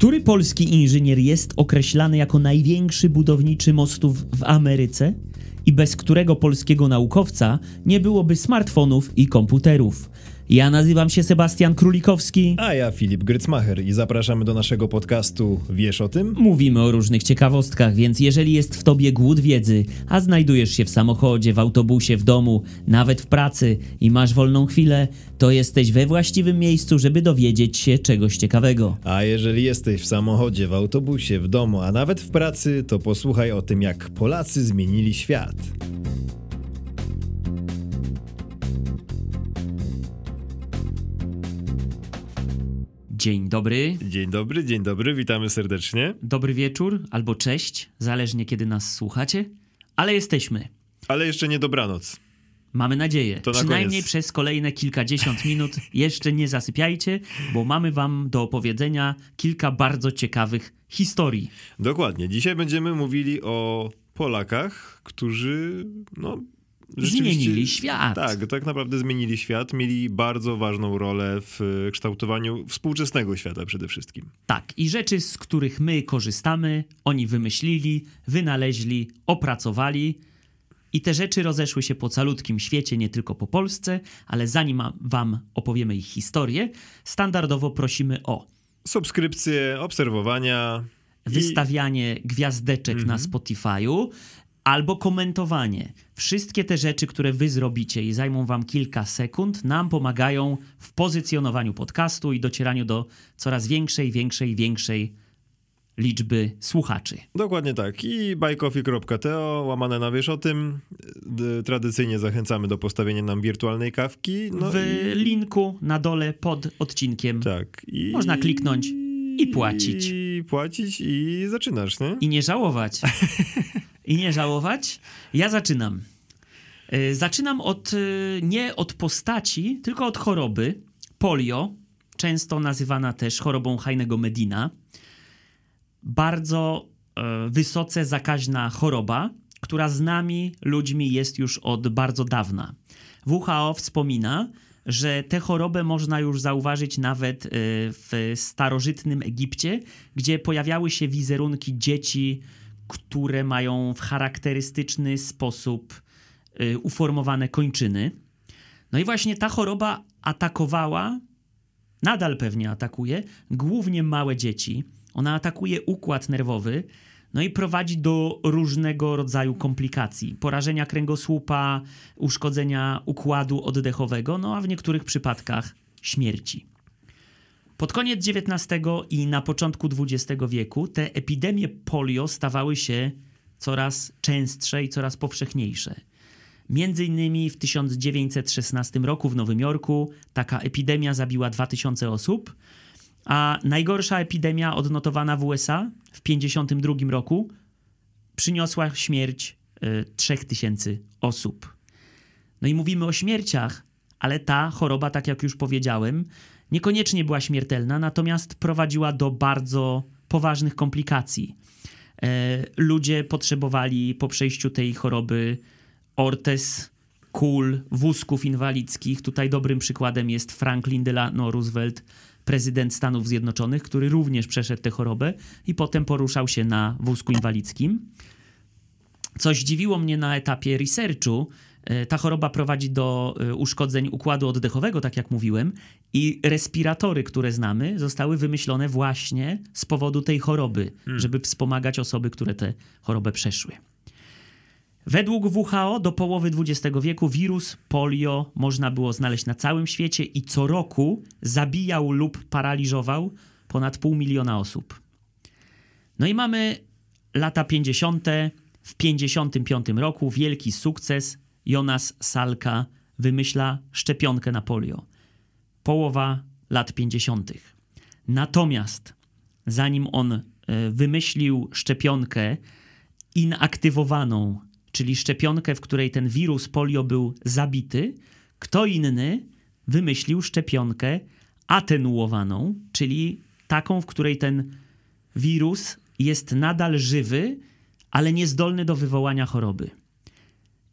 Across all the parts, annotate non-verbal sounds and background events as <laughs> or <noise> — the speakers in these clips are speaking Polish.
Który polski inżynier jest określany jako największy budowniczy mostów w Ameryce i bez którego polskiego naukowca nie byłoby smartfonów i komputerów? Ja nazywam się Sebastian Królikowski. A ja Filip Grycmacher i zapraszamy do naszego podcastu Wiesz o tym? Mówimy o różnych ciekawostkach, więc jeżeli jest w tobie głód wiedzy, a znajdujesz się w samochodzie, w autobusie, w domu, nawet w pracy i masz wolną chwilę, to jesteś we właściwym miejscu, żeby dowiedzieć się czegoś ciekawego. A jeżeli jesteś w samochodzie, w autobusie, w domu, a nawet w pracy, to posłuchaj o tym, jak Polacy zmienili świat. Dzień dobry, Dzień dobry, dzień dobry, witamy serdecznie. dobry wieczór albo cześć, zależnie kiedy nas słuchacie, ale jesteśmy. Ale jeszcze nie dobranoc. Mamy nadzieję. To na Przynajmniej koniec. przez kolejne kilkadziesiąt minut jeszcze nie zasypiajcie, bo mamy wam do opowiedzenia kilka bardzo ciekawych historii. Dokładnie. Dzisiaj będziemy mówili o Polakach, którzy no Zmienili świat. Tak, tak naprawdę zmienili świat, mieli bardzo ważną rolę w kształtowaniu współczesnego świata przede wszystkim. Tak, i rzeczy, z których my korzystamy, oni wymyślili, wynaleźli, opracowali. I te rzeczy rozeszły się po calutkim świecie, nie tylko po Polsce, ale zanim wam opowiemy ich historię, standardowo prosimy o Subskrypcje, obserwowania. i- wystawianie gwiazdeczek na Spotify'u albo komentowanie. Wszystkie te rzeczy, które wy zrobicie i zajmą wam kilka sekund, nam pomagają w pozycjonowaniu podcastu i docieraniu do coraz większej, większej, większej liczby słuchaczy. Dokładnie tak. I buycoffee.to, łamane na wiesz o tym. Tradycyjnie zachęcamy do postawienia nam wirtualnej kawki. No w i, linku na dole pod odcinkiem. tak. I, Można kliknąć i płacić. I płacić i zaczynasz, nie? I nie żałować. <laughs> I nie żałować. Ja zaczynam. Y, Zaczynam od, y, nie od postaci, tylko od choroby. Polio, często nazywana też chorobą Heinego Medina. Bardzo e, wysoce zakaźna choroba, która z nami, ludźmi, jest już od bardzo dawna. WHO wspomina, że tę chorobę można już zauważyć nawet e, w starożytnym Egipcie, gdzie pojawiały się wizerunki dzieci, które mają w charakterystyczny sposób e, uformowane kończyny. No i właśnie ta choroba atakowała, nadal pewnie atakuje, głównie małe dzieci. Ona atakuje układ nerwowy, no i prowadzi do różnego rodzaju komplikacji. Porażenia kręgosłupa, uszkodzenia układu oddechowego, no a w niektórych przypadkach śmierci. Pod koniec XIX i na początku XX wieku te epidemie polio stawały się coraz częstsze i coraz powszechniejsze. Między innymi w 1916 roku w Nowym Jorku taka epidemia zabiła 2000 osób, a najgorsza epidemia odnotowana w USA w 1952 roku przyniosła śmierć y, 3000 osób. No i mówimy o śmierciach, ale ta choroba, tak jak już powiedziałem, niekoniecznie była śmiertelna, natomiast prowadziła do bardzo poważnych komplikacji. E, ludzie potrzebowali po przejściu tej choroby ortez, kul, wózków inwalidzkich. Tutaj dobrym przykładem jest Franklin Delano Roosevelt, prezydent Stanów Zjednoczonych, który również przeszedł tę chorobę i potem poruszał się na wózku inwalidzkim. Co zdziwiło mnie na etapie researchu, ta choroba prowadzi do e, uszkodzeń układu oddechowego, tak jak mówiłem, i respiratory, które znamy, zostały wymyślone właśnie z powodu tej choroby, żeby wspomagać osoby, które tę chorobę przeszły. Według WHO do połowy XX wieku wirus polio można było znaleźć na całym świecie i co roku zabijał lub paraliżował ponad pół miliona osób. No i mamy lata 50. W 55 roku wielki sukces. Jonas Salka wymyśla szczepionkę na polio. Połowa lat 50. Natomiast zanim on e, wymyślił szczepionkę inaktywowaną, czyli szczepionkę, w której ten wirus polio był zabity, kto inny wymyślił szczepionkę atenuowaną, czyli taką, w której ten wirus jest nadal żywy, ale niezdolny do wywołania choroby.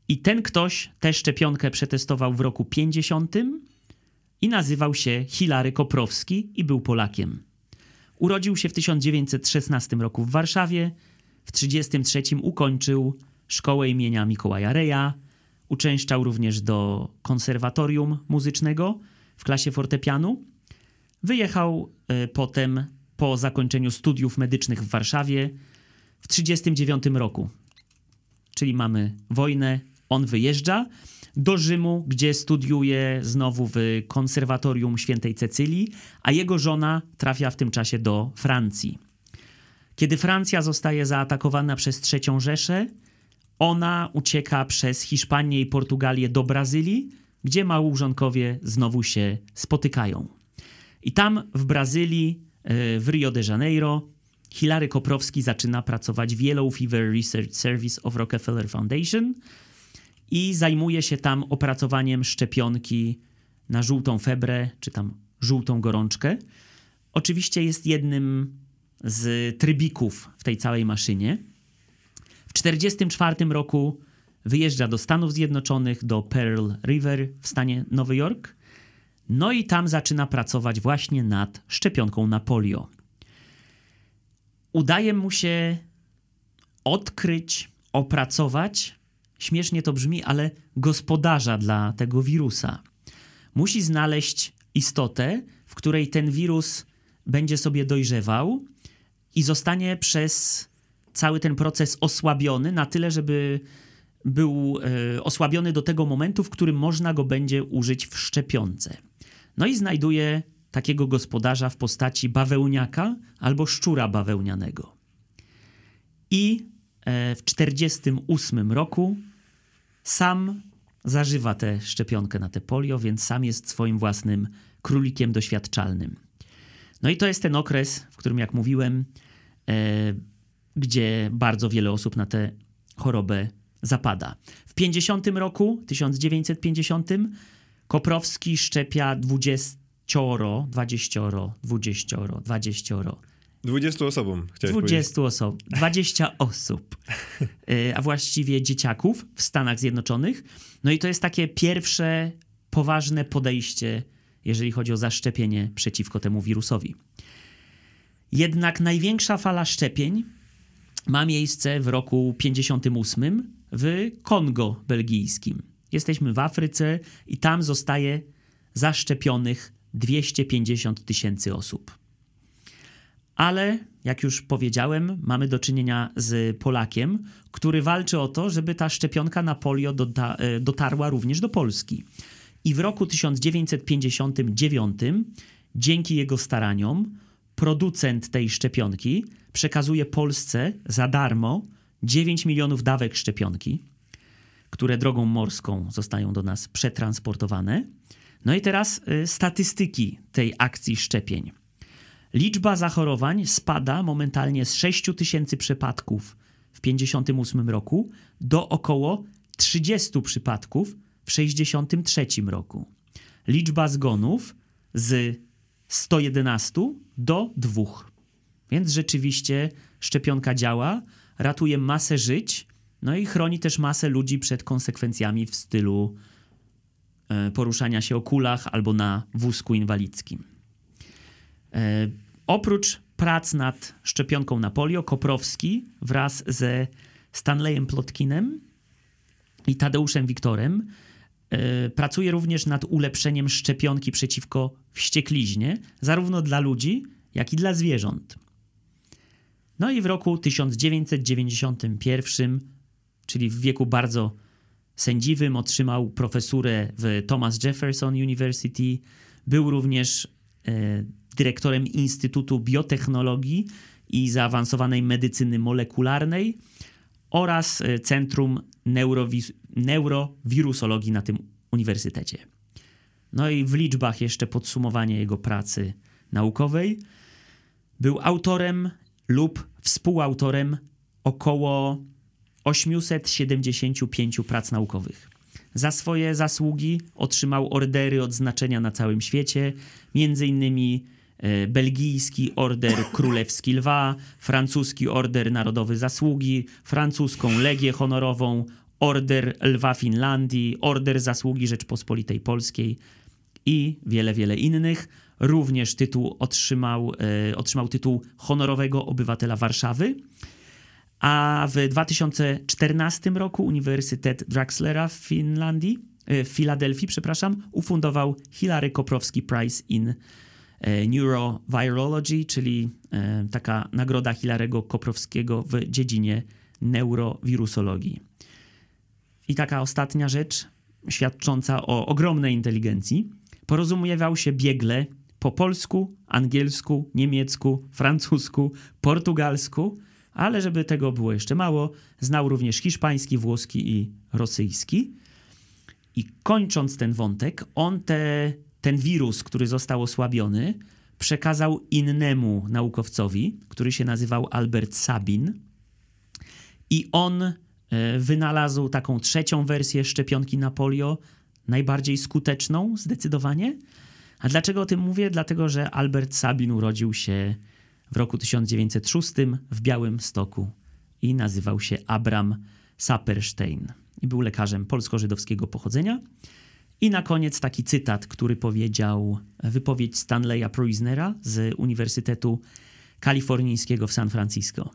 I ten ktoś tę szczepionkę przetestował w roku 50 i nazywał się Hilary Koprowski i był Polakiem. Urodził się w 1916 roku w Warszawie. W 1933 ukończył szkołę imienia Mikołaja Reja. Uczęszczał również do konserwatorium muzycznego w klasie fortepianu. Wyjechał y, potem po zakończeniu studiów medycznych w Warszawie w 1939 roku. Czyli mamy wojnę, on wyjeżdża do Rzymu, gdzie studiuje znowu w konserwatorium świętej Cecylii, a jego żona trafia w tym czasie do Francji. Kiedy Francja zostaje zaatakowana przez III Rzeszę, ona ucieka przez Hiszpanię i Portugalię do Brazylii, gdzie małżonkowie znowu się spotykają. I tam w Brazylii, e, w Rio de Janeiro, Hilary Koprowski zaczyna pracować w Yellow Fever Research Service of Rockefeller Foundation i zajmuje się tam opracowaniem szczepionki na żółtą febrę, czy tam żółtą gorączkę. Oczywiście jest jednym z trybików w tej całej maszynie. W 1944 roku wyjeżdża do Stanów Zjednoczonych, do Pearl River w stanie Nowy Jork. No i tam zaczyna pracować właśnie nad szczepionką na polio. Udaje mu się odkryć, opracować, śmiesznie to brzmi, ale gospodarza dla tego wirusa. Musi znaleźć istotę, w której ten wirus będzie sobie dojrzewał i zostanie przez cały ten proces osłabiony na tyle, żeby był e, osłabiony do tego momentu, w którym można go będzie użyć w szczepionce. No i znajduje takiego gospodarza w postaci bawełniaka albo szczura bawełnianego. I w 1948 roku sam zażywa tę szczepionkę na te polio, więc sam jest swoim własnym królikiem doświadczalnym. No i to jest ten okres, w którym, jak mówiłem, e, gdzie bardzo wiele osób na tę chorobę zapada. W 50 roku, 1950, Koprowski szczepia 20, 20, 20, 20 20 osobom, chciałeś 20 osób, 20 <laughs> osób, a właściwie dzieciaków w Stanach Zjednoczonych. No i to jest takie pierwsze poważne podejście, jeżeli chodzi o zaszczepienie przeciwko temu wirusowi. Jednak największa fala szczepień ma miejsce w roku 58 w Kongo belgijskim. Jesteśmy w Afryce i tam zostaje zaszczepionych 250 tysięcy osób. Ale, jak już powiedziałem, mamy do czynienia z Polakiem, który walczy o to, żeby ta szczepionka na polio e, dotarła również do Polski. I w roku 1959, dzięki jego staraniom, producent tej szczepionki przekazuje Polsce za darmo 9 milionów dawek szczepionki, które drogą morską zostają do nas przetransportowane. No i teraz y, statystyki tej akcji szczepień. Liczba zachorowań spada momentalnie z 6 tysięcy przypadków w 58 roku do około 30 przypadków w 63 roku. Liczba zgonów z 111 do 2. Więc rzeczywiście szczepionka działa, ratuje masę żyć, no i chroni też masę ludzi przed konsekwencjami w stylu e, poruszania się o kulach albo na wózku inwalidzkim. E, oprócz prac nad szczepionką na polio, Koprowski wraz ze Stanleyem Plotkinem i Tadeuszem Wiktorem e, pracuje również nad ulepszeniem szczepionki przeciwko wściekliźnie, zarówno dla ludzi, jak i dla zwierząt. No i w roku 1991, czyli w wieku bardzo sędziwym, otrzymał profesurę w Thomas Jefferson University. Był również e, dyrektorem Instytutu Biotechnologii i Zaawansowanej Medycyny Molekularnej oraz e, Centrum Neurowis- Neurowirusologii na tym uniwersytecie. No i w liczbach jeszcze podsumowanie jego pracy naukowej. Był autorem lub współautorem około 875 prac naukowych. Za swoje zasługi otrzymał ordery odznaczenia na całym świecie, między innymi belgijski order królewski lwa, francuski order narodowy zasługi, francuską legię honorową, order lwa Finlandii, order zasługi Rzeczpospolitej Polskiej i wiele, wiele innych. również tytuł otrzymał, e, otrzymał tytuł honorowego obywatela Warszawy. A w 2014 roku Uniwersytet Drexlera w Finlandii, e, w Filadelfii, przepraszam, ufundował Hilary Koprowski Prize in e, Neurovirology, czyli e, taka nagroda Hilarego Koprowskiego w dziedzinie neurowirusologii. I taka ostatnia rzecz, świadcząca o ogromnej inteligencji. Porozumiewał się biegle po polsku, angielsku, niemiecku, francusku, portugalsku, ale żeby tego było jeszcze mało, znał również hiszpański, włoski i rosyjski. I kończąc ten wątek, on te, ten wirus, który został osłabiony, przekazał innemu naukowcowi, który się nazywał Albert Sabin. I on e, wynalazł taką trzecią wersję szczepionki na polio, najbardziej skuteczną zdecydowanie. A dlaczego o tym mówię? Dlatego, że Albert Sabin urodził się w roku 1906 w Białym Stoku i nazywał się Abram Saperstein i był lekarzem polsko-żydowskiego pochodzenia. I na koniec taki cytat, który powiedział wypowiedź Stanleya Proisnera z Uniwersytetu Kalifornijskiego w San Francisco.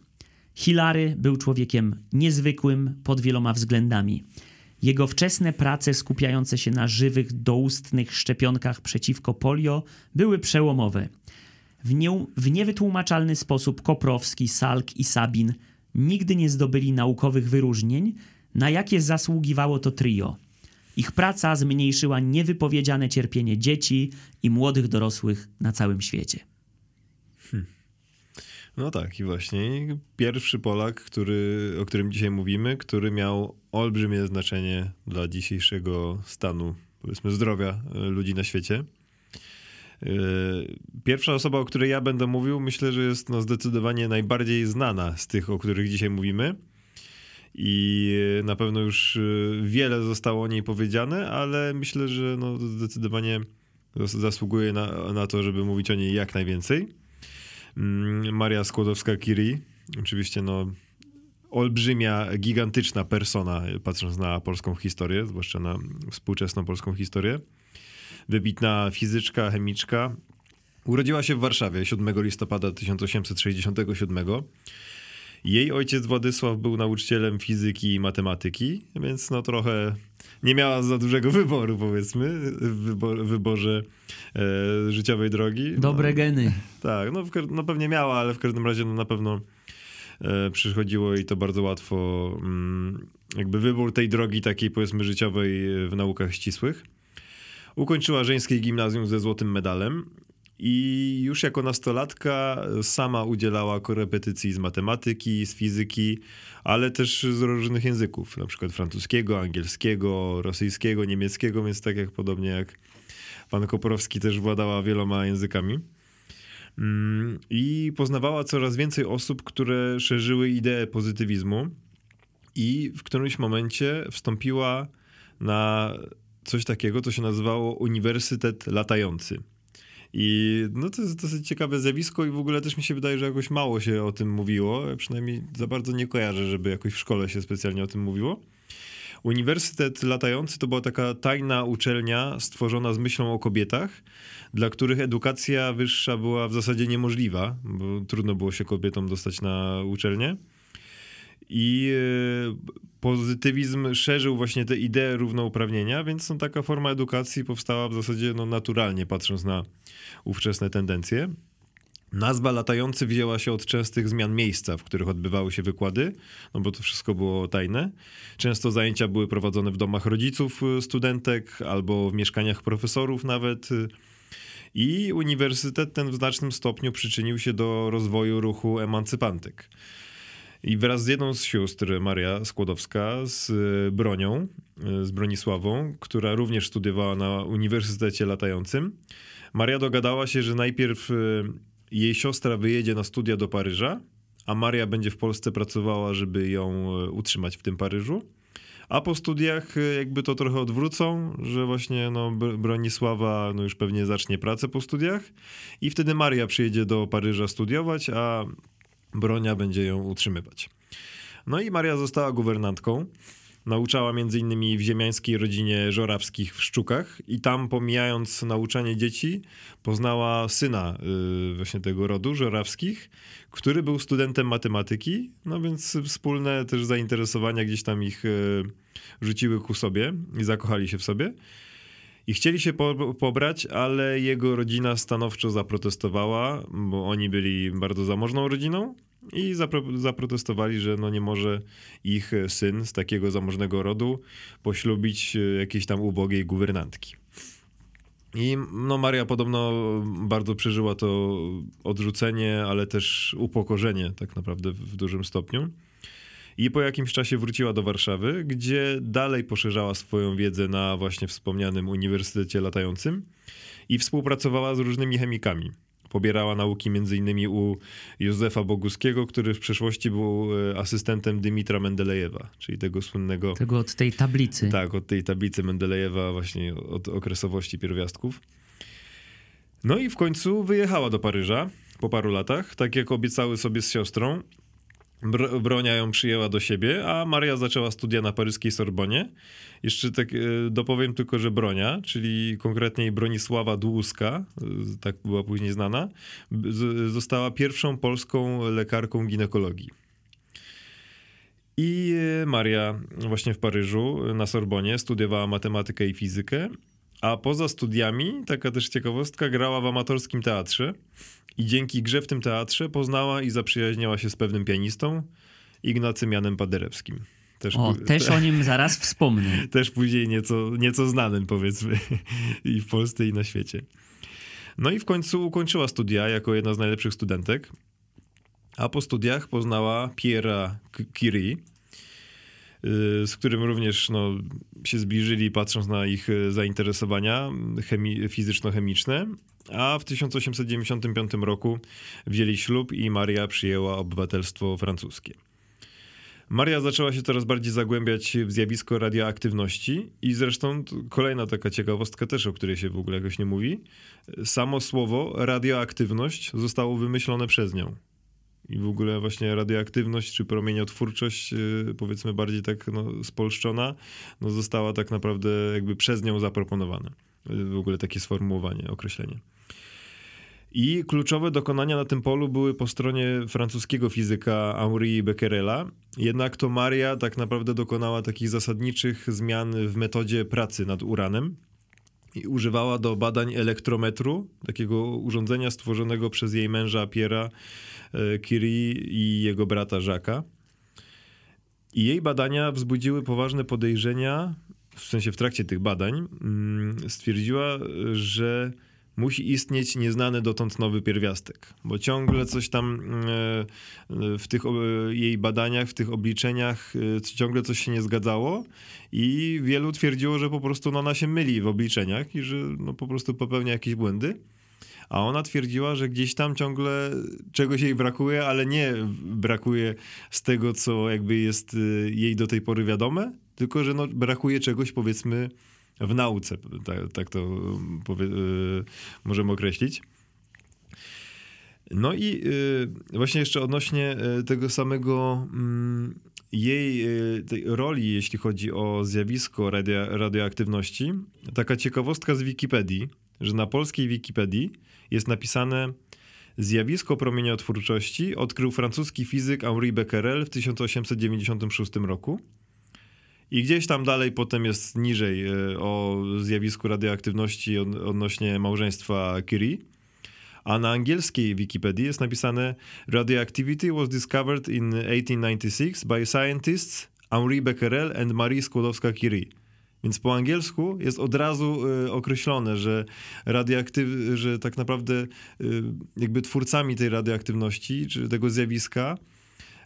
Hilary był człowiekiem niezwykłym pod wieloma względami. Jego wczesne prace skupiające się na żywych, doustnych szczepionkach przeciwko polio były przełomowe. W, nie, w niewytłumaczalny sposób Koprowski, Salk i Sabin nigdy nie zdobyli naukowych wyróżnień, na jakie zasługiwało to trio. Ich praca zmniejszyła niewypowiedziane cierpienie dzieci i młodych dorosłych na całym świecie. No tak, i właśnie pierwszy Polak, który, o którym dzisiaj mówimy, który miał olbrzymie znaczenie dla dzisiejszego stanu, powiedzmy, zdrowia e, ludzi na świecie. E, pierwsza osoba, o której ja będę mówił, myślę, że jest no, zdecydowanie najbardziej znana z tych, o których dzisiaj mówimy. I na pewno już e, wiele zostało o niej powiedziane, ale myślę, że no, zdecydowanie zasługuje na, na to, żeby mówić o niej jak najwięcej. Mm, Maria Skłodowska-Curie, oczywiście no olbrzymia, gigantyczna persona, patrząc na polską historię, zwłaszcza na współczesną polską historię. Wybitna fizyczka, chemiczka. Urodziła się w Warszawie 7 listopada 1867. Jej ojciec Władysław był nauczycielem fizyki i matematyki, więc no trochę nie miała za dużego <laughs> wyboru, powiedzmy, w wybor, wyborze e, życiowej drogi. Dobre no, geny. <laughs> Tak, no, no, pewnie miała, ale w każdym razie no, na pewno e, przychodziło jej to bardzo łatwo, mm, jakby wybór tej drogi takiej, powiedzmy, życiowej w naukach ścisłych. Ukończyła żeńskie gimnazjum ze złotym medalem i już jako nastolatka sama udzielała korepetycji z matematyki, z fizyki, ale też z różnych języków, na przykład francuskiego, angielskiego, rosyjskiego, niemieckiego, więc tak jak podobnie jak pan Koprowski też władała wieloma językami. Mm, I poznawała coraz więcej osób, które szerzyły ideę pozytywizmu, i w którymś momencie wstąpiła na coś takiego, co się nazywało Uniwersytet Latający. I no to jest dosyć ciekawe zjawisko i w ogóle też mi się wydaje, że jakoś mało się o tym mówiło. Ja przynajmniej za bardzo nie kojarzę, żeby jakoś w szkole się specjalnie o tym mówiło. Uniwersytet Latający to była taka tajna uczelnia stworzona z myślą o kobietach, dla których edukacja wyższa była w zasadzie niemożliwa, bo trudno było się kobietom dostać na uczelnię. I e, pozytywizm szerzył właśnie te idee równouprawnienia, więc no, taka forma edukacji powstała w zasadzie no, naturalnie, patrząc na ówczesne tendencje. Nazwa latający wzięła się od częstych zmian miejsca, w których odbywały się wykłady, no bo to wszystko było tajne. Często zajęcia były prowadzone w domach rodziców e, studentek albo w mieszkaniach profesorów nawet. I uniwersytet ten w znacznym stopniu przyczynił się do rozwoju ruchu emancypantek. I wraz z jedną z sióstr, Maria Skłodowska, z e, Bronią, e, z Bronisławą, która również studiowała na Uniwersytecie Latającym, Maria dogadała się, że najpierw e, jej siostra wyjedzie na studia do Paryża, a Maria będzie w Polsce pracowała, żeby ją utrzymać w tym Paryżu. A po studiach jakby to trochę odwrócą, że właśnie no, Bronisława no już pewnie zacznie pracę po studiach i wtedy Maria przyjedzie do Paryża studiować, a Bronia będzie ją utrzymywać. No i Maria została guwernantką Nauczała m.in. w ziemiańskiej rodzinie Żorawskich w Szczukach i tam pomijając nauczanie dzieci, poznała syna y, właśnie tego rodu Żorawskich, który był studentem matematyki, no więc wspólne też zainteresowania gdzieś tam ich y, rzuciły ku sobie i zakochali się w sobie. I chcieli się po, pobrać, ale jego rodzina stanowczo zaprotestowała, bo oni byli bardzo zamożną rodziną i zapro, zaprotestowali, że no nie może ich syn z takiego zamożnego rodu poślubić jakiejś tam ubogiej guwernantki. I no Maria podobno bardzo przeżyła to odrzucenie, ale też upokorzenie tak naprawdę w dużym stopniu. I po jakimś czasie wróciła do Warszawy, gdzie dalej poszerzała swoją wiedzę na właśnie wspomnianym Uniwersytecie Latającym i współpracowała z różnymi chemikami. Pobierała nauki m.in. u Józefa Boguskiego, który w przeszłości był e, asystentem Dymitra Mendelejewa, czyli tego słynnego... Tego od tej tablicy. Tak, od tej tablicy Mendelejewa, właśnie od okresowości pierwiastków. No i w końcu wyjechała do Paryża po paru latach, tak jak obiecały sobie z siostrą. Br Bronia ją przyjęła do siebie, a Maria zaczęła studia na paryskiej Sorbonie. Jeszcze tak e, dopowiem tylko, że Bronia, czyli konkretnie Bronisława Dłuska, e, tak była później znana, została pierwszą polską lekarką ginekologii. I e, Maria właśnie w Paryżu na Sorbonie studiowała matematykę i fizykę, a poza studiami, taka też ciekawostka, grała w amatorskim teatrze i dzięki grze w tym teatrze poznała i zaprzyjaźniała się z pewnym pianistą, Ignacym Janem Paderewskim. Też, o, też te, o nim zaraz wspomnę. <laughs> Też później nieco, nieco znanym, powiedzmy, i w Polsce, i na świecie. No i w końcu ukończyła studia jako jedna z najlepszych studentek, a po studiach poznała Pierre'a Curie, z którym również no, się zbliżyli, patrząc na ich y, zainteresowania chemi- fizyczno-chemiczne a w 1895 roku wzięli ślub i Maria przyjęła obywatelstwo francuskie. Maria zaczęła się coraz bardziej zagłębiać w zjawisko radioaktywności i zresztą kolejna taka ciekawostka też, o której się w ogóle jakoś nie mówi. Samo słowo radioaktywność zostało wymyślone przez nią. I w ogóle właśnie radioaktywność czy promieniotwórczość, y, powiedzmy bardziej tak no, spolszczona, no, została tak naprawdę jakby przez nią zaproponowana. W ogóle takie sformułowanie, określenie. I kluczowe dokonania na tym polu były po stronie francuskiego fizyka Henri Becquerela. Jednak to Maria tak naprawdę dokonała takich zasadniczych zmian w metodzie pracy nad uranem. I używała do badań elektrometru, takiego urządzenia stworzonego przez jej męża Pierre'a e, Curie i jego brata Jacques'a. I jej badania wzbudziły poważne podejrzenia, w sensie w trakcie tych badań, mm, stwierdziła, że musi istnieć nieznany dotąd nowy pierwiastek, bo ciągle coś tam e, w tych jej badaniach, w tych obliczeniach e, ciągle coś się nie zgadzało i wielu twierdziło, że po prostu no, ona się myli w obliczeniach i że no, po prostu popełnia jakieś błędy. A ona twierdziła, że gdzieś tam ciągle czegoś jej brakuje, ale nie brakuje z tego, co jakby jest e, jej do tej pory wiadome, tylko że no, brakuje czegoś powiedzmy w nauce, tak, tak to powie, y, możemy określić. No i y, właśnie jeszcze odnośnie y, tego samego mm, jej roli, jeśli chodzi o zjawisko radio, radioaktywności, taka ciekawostka z Wikipedii, że na polskiej Wikipedii jest napisane Zjawisko promieniotwórczości odkrył francuski fizyk Henri Becquerel w 1896 roku. I gdzieś tam dalej potem jest niżej e, o zjawisku radioaktywności odnośnie małżeństwa Curie. A na angielskiej Wikipedii jest napisane Radioactivity was discovered in 1896 by scientists Henri Becquerel and Marie Skłodowska-Curie. Więc po angielsku jest od razu y, określone, że radioaktyw, że tak naprawdę y, jakby twórcami tej radioaktywności, czy tego zjawiska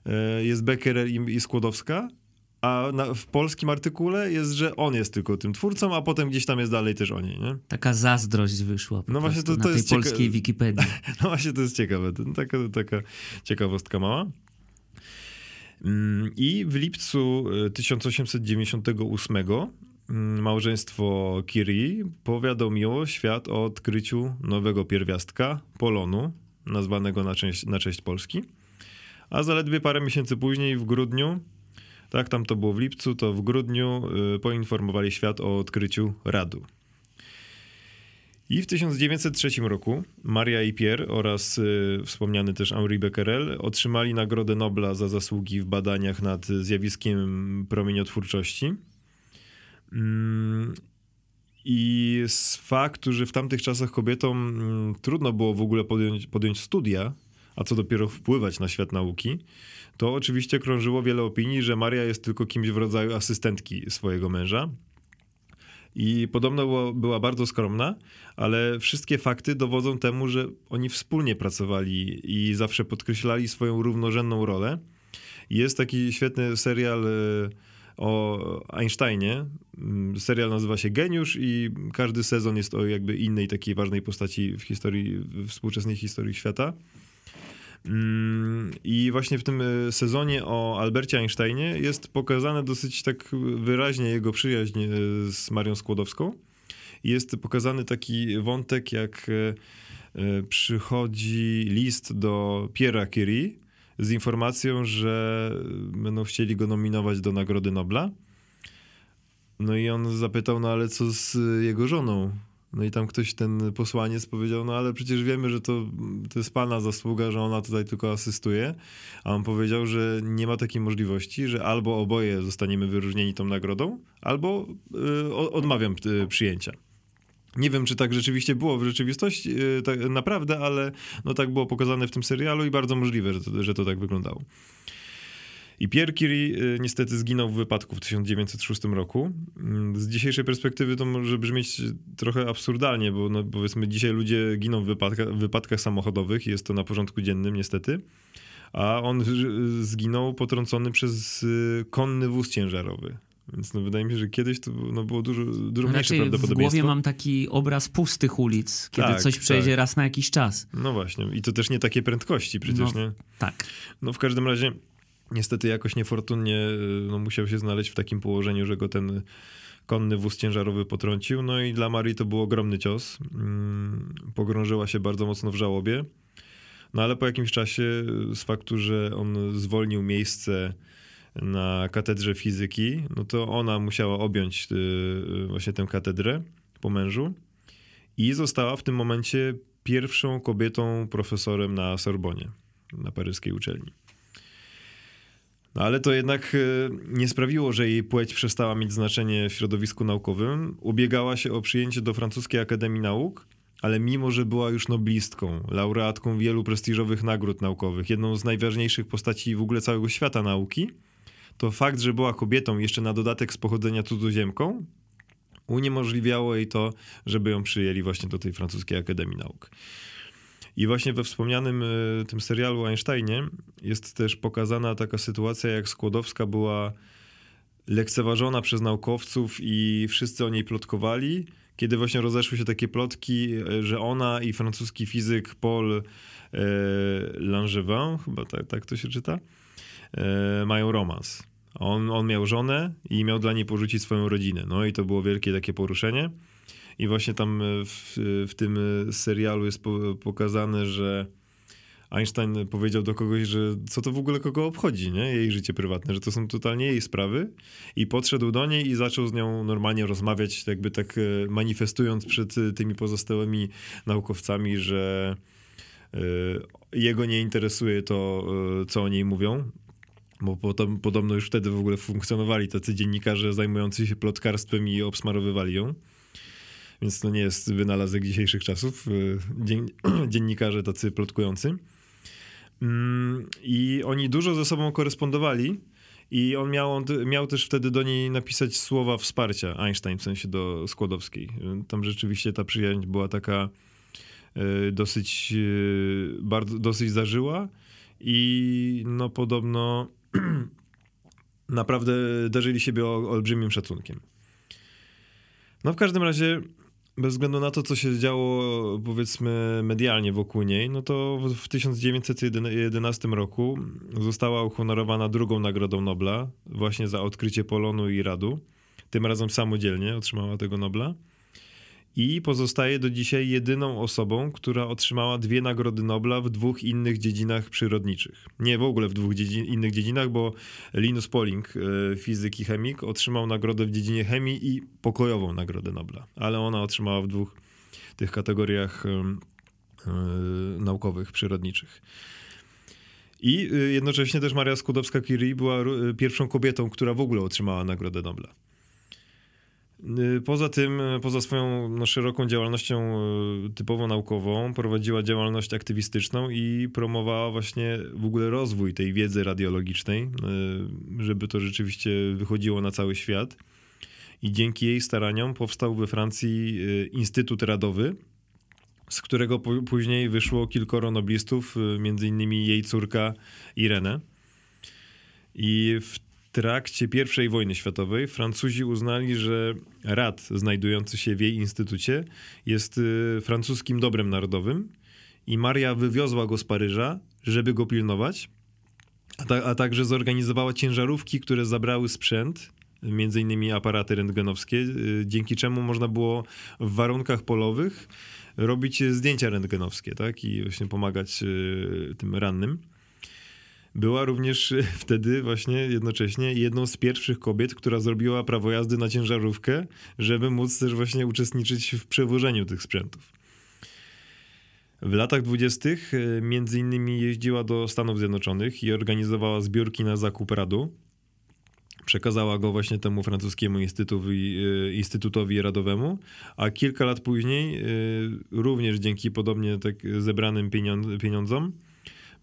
y, jest Becquerel i, i Skłodowska, a na, w polskim artykule jest, że on jest tylko tym twórcą, a potem gdzieś tam jest dalej też o niej, nie? Taka zazdrość wyszła no właśnie to, to na tej jest polskiej cieka... Wikipedii. <laughs> No właśnie to jest ciekawe, taka, taka ciekawostka mała. Mm, I w lipcu 1898 e, mm, małżeństwo Curie powiadomiło świat o odkryciu nowego pierwiastka, polonu, nazwanego na, część, na cześć Polski. A zaledwie parę miesięcy później, w grudniu, Tak, tam to było w lipcu, to w grudniu y, poinformowali świat o odkryciu radu. I w 1903 roku Maria i Pierre oraz y, wspomniany też Henri Becquerel otrzymali Nagrodę Nobla za zasługi w badaniach nad zjawiskiem promieniotwórczości. Mm, I z faktu, że w tamtych czasach kobietom mm, trudno było w ogóle podjąć, podjąć studia, a co dopiero wpływać na świat nauki, to oczywiście krążyło wiele opinii, że Maria jest tylko kimś w rodzaju asystentki swojego męża. I podobno była, bardzo skromna, ale wszystkie fakty dowodzą temu, że oni wspólnie pracowali i zawsze podkreślali swoją równorzędną rolę. Jest taki świetny serial e, o Einsteinie. Mm, serial nazywa się Geniusz i każdy sezon jest o jakby innej takiej ważnej postaci w historii, w współczesnej historii świata. Mm, I właśnie w tym e, sezonie o Albercie Einsteinie jest pokazane dosyć tak wyraźnie jego przyjaźń e, z Marią Skłodowską. Jest pokazany taki wątek, jak e, przychodzi list do Pierre'a Curie z informacją, że będą chcieli go nominować do Nagrody Nobla. No i on zapytał, no ale co z jego żoną? No i tam ktoś, ten posłaniec powiedział, no ale przecież wiemy, że to, to jest pana zasługa, że ona tutaj tylko asystuje. A on powiedział, że nie ma takiej możliwości, że albo oboje zostaniemy wyróżnieni tą nagrodą, albo y, odmawiam y, przyjęcia. Nie wiem, czy tak rzeczywiście było w rzeczywistości, y, tak naprawdę, ale no tak było pokazane w tym serialu i bardzo możliwe, że to, że to tak wyglądało. I Pierre Curie y, niestety zginął w wypadku w 1906 roku. Mm, z dzisiejszej perspektywy to może brzmieć trochę absurdalnie, bo no, powiedzmy dzisiaj ludzie giną w, wypadka, w wypadkach samochodowych i jest to na porządku dziennym niestety. A on zginął potrącony przez konny wóz ciężarowy. Więc no, wydaje mi się, że kiedyś to no, było dużo, dużo mniejsze Raczej prawdopodobieństwo. w głowie mam taki obraz pustych ulic, kiedy Tak, coś przejdzie tak. raz na jakiś czas. No właśnie. I to też nie takie prędkości przecież, No. nie? Tak. No w każdym razie niestety jakoś niefortunnie no, musiał się znaleźć w takim położeniu, że go ten konny wóz ciężarowy potrącił. No i dla Marii to był ogromny cios. Mm, Pogrążyła się bardzo mocno w żałobie. No ale po jakimś czasie z faktu, że on zwolnił miejsce na katedrze fizyki, no to ona musiała objąć y, y, właśnie tę katedrę po mężu i została w tym momencie pierwszą kobietą profesorem na Sorbonie, na paryskiej uczelni. No ale to jednak e, nie sprawiło, że jej płeć przestała mieć znaczenie w środowisku naukowym. Ubiegała się o przyjęcie do francuskiej Akademii Nauk, ale mimo, że była już noblistką, laureatką wielu prestiżowych nagród naukowych, jedną z najważniejszych postaci w ogóle całego świata nauki, to fakt, że była kobietą, jeszcze na dodatek z pochodzenia cudzoziemką, uniemożliwiało jej to, żeby ją przyjęli właśnie do tej francuskiej Akademii Nauk. I właśnie we wspomnianym y, tym serialu o Einsteinie jest też pokazana taka sytuacja, jak Skłodowska była lekceważona przez naukowców i wszyscy o niej plotkowali, kiedy właśnie rozeszły się takie plotki, y, że ona i francuski fizyk Paul e, Langevin, chyba tak, tak to się czyta, e, mają romans. On, on miał żonę i miał dla niej porzucić swoją rodzinę. No i to było wielkie takie poruszenie. I właśnie tam e, w, w tym e, serialu jest po, pokazane, że Einstein powiedział do kogoś, że co to w ogóle kogo obchodzi, nie? Jej życie prywatne, że to są totalnie jej sprawy. I podszedł do niej i zaczął z nią normalnie rozmawiać, jakby tak e, manifestując przed e, tymi pozostałymi naukowcami, że e, jego nie interesuje to, e, co o niej mówią. Bo potom, podobno już wtedy w ogóle funkcjonowali tacy dziennikarze zajmujący się plotkarstwem i obsmarowywali ją. Więc to nie jest wynalazek dzisiejszych czasów. y, Dzien <clears throat> dziennikarze tacy plotkujący. Mm, I oni dużo ze sobą korespondowali. I on miał, on miał też wtedy do niej napisać słowa wsparcia, Einstein w sensie do Skłodowskiej. Tam rzeczywiście ta przyjaźń była taka y, dosyć, y, bardzo, dosyć zażyła i no podobno <clears throat> naprawdę darzyli siebie olbrzymim szacunkiem. No w każdym razie, bez względu na to, co się działo, powiedzmy, medialnie wokół niej, no to w 1911 roku została uhonorowana drugą Nagrodą Nobla, właśnie za odkrycie polonu i radu. Tym razem samodzielnie otrzymała tego Nobla. I pozostaje do dzisiaj jedyną osobą, która otrzymała dwie nagrody Nobla w dwóch innych dziedzinach przyrodniczych. Nie w ogóle w dwóch dziedzin, innych dziedzinach, bo Linus Pauling, e, fizyk i chemik, otrzymał nagrodę w dziedzinie chemii i pokojową nagrodę Nobla, ale ona otrzymała w dwóch tych kategoriach yy, naukowych, przyrodniczych. I jednocześnie też Maria Skłodowska-Curie była pierwszą kobietą, która w ogóle otrzymała nagrodę Nobla. Y, poza tym, y, poza swoją no, szeroką działalnością y, typowo naukową, prowadziła działalność aktywistyczną i promowała właśnie w ogóle rozwój tej wiedzy radiologicznej, żeby to rzeczywiście wychodziło na cały świat. I dzięki jej staraniom powstał we Francji Instytut Radowy, z którego później wyszło kilkoro noblistów, między innymi jej córka Irene. I w trakcie I wojny światowej Francuzi uznali, że rad znajdujący się w jej instytucie jest y, francuskim dobrem narodowym i Maria wywiozła go z Paryża, żeby go pilnować, a, ta, a także zorganizowała ciężarówki, które zabrały sprzęt, między innymi aparaty rentgenowskie, y, dzięki czemu można było w warunkach polowych robić zdjęcia rentgenowskie, tak, i właśnie pomagać y, tym rannym. Była również e, wtedy właśnie jednocześnie jedną z pierwszych kobiet, która zrobiła prawo jazdy na ciężarówkę, żeby móc też właśnie uczestniczyć w przewożeniu tych sprzętów. W latach dwudziestych e, między innymi jeździła do Stanów Zjednoczonych i organizowała zbiórki na zakup radu. Przekazała go właśnie temu francuskiemu instytutowi, e, instytutowi radowemu, a kilka lat później, również dzięki podobnie tak zebranym pieniądzom,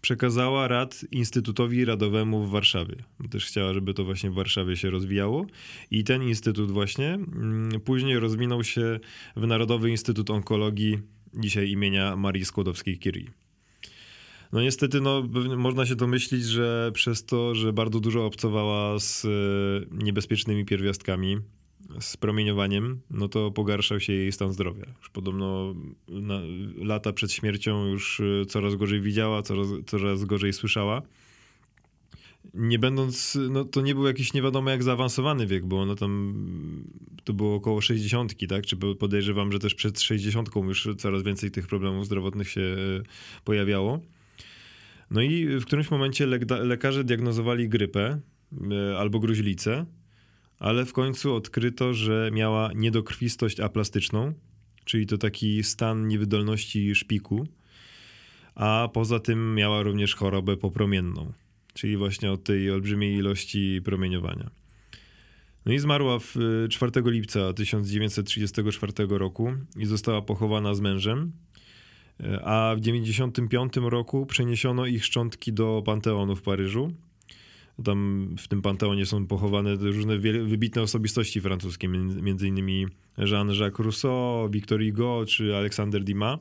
przekazała rad Instytutowi Radowemu w Warszawie. Też chciała, żeby to właśnie w Warszawie się rozwijało. I ten instytut właśnie mm, później rozwinął się w Narodowy Instytut Onkologii, dzisiaj imienia Marii Skłodowskiej-Curie. No niestety, no, można się domyślić, że przez to, że bardzo dużo obcowała z e, niebezpiecznymi pierwiastkami, z promieniowaniem, no to pogarszał się jej stan zdrowia. Już podobno na, lata przed śmiercią już y, coraz gorzej widziała, coraz, coraz gorzej słyszała. Nie będąc, no to nie był jakiś nie wiadomo jak zaawansowany wiek, bo ona tam, to było około 60, tak? Czy podejrzewam, że też przed 60 już coraz więcej tych problemów zdrowotnych się y, pojawiało. No i w którymś momencie lekarze diagnozowali grypę y, albo gruźlicę ale w końcu odkryto, że miała niedokrwistość aplastyczną, czyli to taki stan niewydolności szpiku, a poza tym miała również chorobę popromienną, czyli właśnie od tej olbrzymiej ilości promieniowania. No i zmarła w 4 y, lipca 1934 roku i została pochowana z mężem, y, a w 1995 roku przeniesiono ich szczątki do Panteonu w Paryżu, tam w tym panteonie są pochowane różne wybitne osobistości francuskie, między innymi Jean-Jacques Rousseau, Victor Hugo czy Alexander Dumas.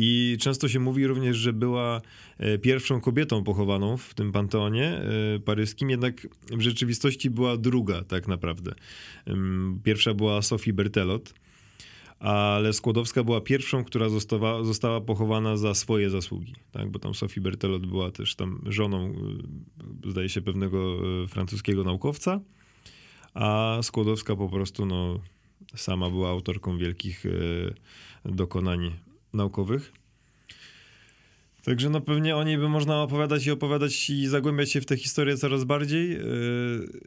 I często się mówi również, że była e, pierwszą kobietą pochowaną w tym panteonie e, paryskim, jednak w rzeczywistości była druga tak naprawdę. Pierwsza była Sophie Bertelot, ale Skłodowska była pierwszą, która została, została pochowana za swoje zasługi, tak? bo tam Sophie Bertelot była też tam żoną, y, zdaje się, pewnego y, francuskiego naukowca, a Skłodowska po prostu no, sama była autorką wielkich y, dokonań naukowych. Także no pewnie o niej by można opowiadać i opowiadać i zagłębiać się w tę historię coraz bardziej. Yy,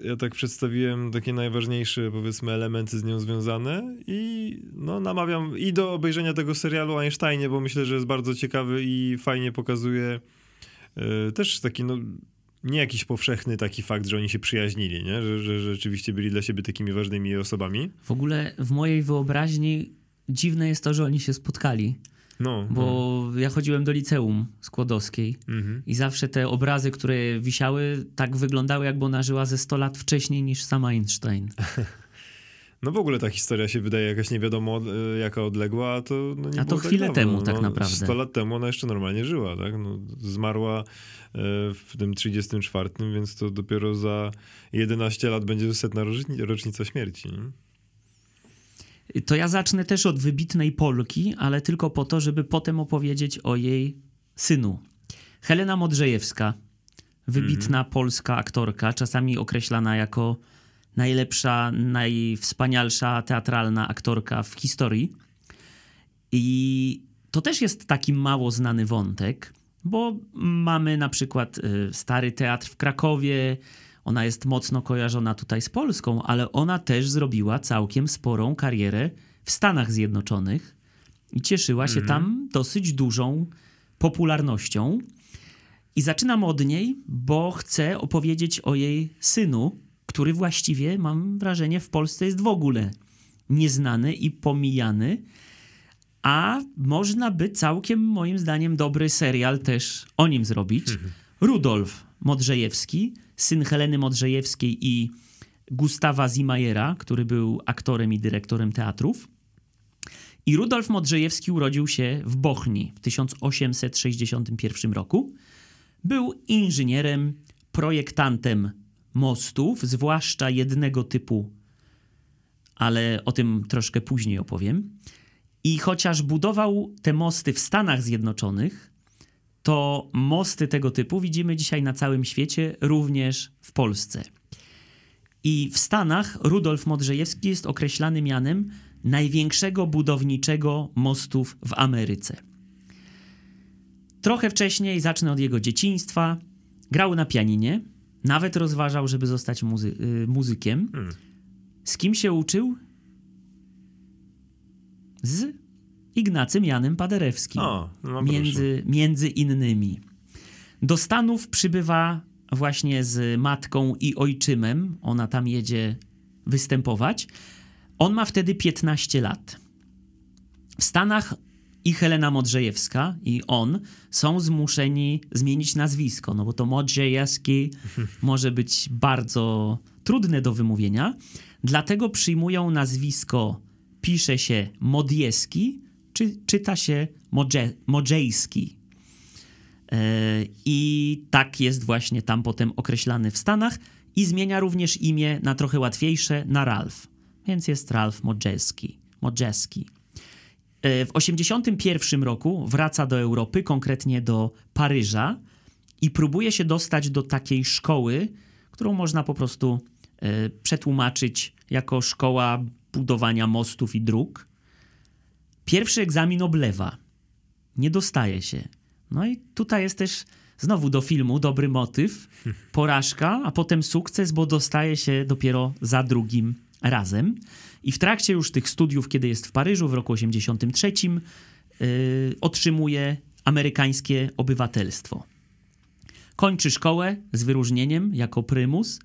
ja tak przedstawiłem takie najważniejsze, powiedzmy, elementy z nią związane i no namawiam i do obejrzenia tego serialu Einsteinie, bo myślę, że jest bardzo ciekawy i fajnie pokazuje yy, też taki, no nie jakiś powszechny taki fakt, że oni się przyjaźnili, nie? Że, że, że rzeczywiście byli dla siebie takimi ważnymi osobami. W ogóle w mojej wyobraźni dziwne jest to, że oni się spotkali. No, bo no. ja chodziłem do liceum skłodowskiej mhm. i zawsze te obrazy, które wisiały, tak wyglądały, jakby ona żyła ze 100 lat wcześniej niż sama Einstein. <laughs> No w ogóle ta historia się wydaje jakaś nie wiadomo e, jaka odległa, a to no nie A to tak chwilę tak temu no, tak naprawdę. 100 lat temu ona jeszcze normalnie żyła, tak? No, zmarła e, w tym 34, więc to dopiero za 11 lat będzie setna rocznica śmierci. Nie? To ja zacznę też od wybitnej Polki, ale tylko po to, żeby potem opowiedzieć o jej synu. Helena Modrzejewska, wybitna mm -hmm. polska aktorka, czasami określana jako najlepsza, najwspanialsza teatralna aktorka w historii. I to też jest taki mało znany wątek, bo mamy na przykład y, Stary Teatr w Krakowie, ona jest mocno kojarzona tutaj z Polską, ale ona też zrobiła całkiem sporą karierę w Stanach Zjednoczonych i cieszyła się tam dosyć dużą popularnością. I zaczynam od niej, bo chcę opowiedzieć o jej synu, który właściwie, mam wrażenie, w Polsce jest w ogóle nieznany i pomijany. A można by całkiem, moim zdaniem, dobry serial też o nim zrobić. Rudolf Modrzejewski, syn Heleny Modrzejewskiej i Gustawa Zimajera, który był aktorem i dyrektorem teatrów. I Rudolf Modrzejewski urodził się w Bochni w 1861 roku. Był inżynierem, projektantem mostów, zwłaszcza jednego typu, ale o tym troszkę później opowiem. I chociaż budował te mosty w Stanach Zjednoczonych, to mosty tego typu widzimy dzisiaj na całym świecie, również w Polsce. I w Stanach Rudolf Modrzejewski jest określany mianem największego budowniczego mostów w Ameryce. Trochę wcześniej, zacznę od jego dzieciństwa, grał na pianinie, nawet rozważał, żeby zostać muzy y, muzykiem. Hmm. Z kim się uczył? Z Ignacym Janem Paderewskim. O, no między, między innymi. Do Stanów przybywa właśnie z matką i ojczymem. Ona tam jedzie występować. On ma wtedy 15 lat. W Stanach i Helena Modrzejewska i on są zmuszeni zmienić nazwisko, no bo to Modrzejewski <laughs> może być bardzo trudne do wymówienia. Dlatego przyjmują nazwisko, pisze się Modjeski, czy czyta się Modże, Modrzejski. E, I tak jest właśnie tam potem określany w Stanach i zmienia również imię na trochę łatwiejsze, na Ralph. Więc jest Ralph Modrzewski. Modrzewski. E, W 1981 roku wraca do Europy, konkretnie do Paryża i próbuje się dostać do takiej szkoły, którą można po prostu e, przetłumaczyć jako szkoła budowania mostów i dróg. Pierwszy egzamin oblewa. Nie dostaje się. No i tutaj jest też znowu do filmu dobry motyw. <laughs> Porażka, a potem sukces, bo dostaje się dopiero za drugim razem. I w trakcie już tych studiów, kiedy jest w Paryżu w roku 83, yy, otrzymuje amerykańskie obywatelstwo. Kończy szkołę z wyróżnieniem jako prymus,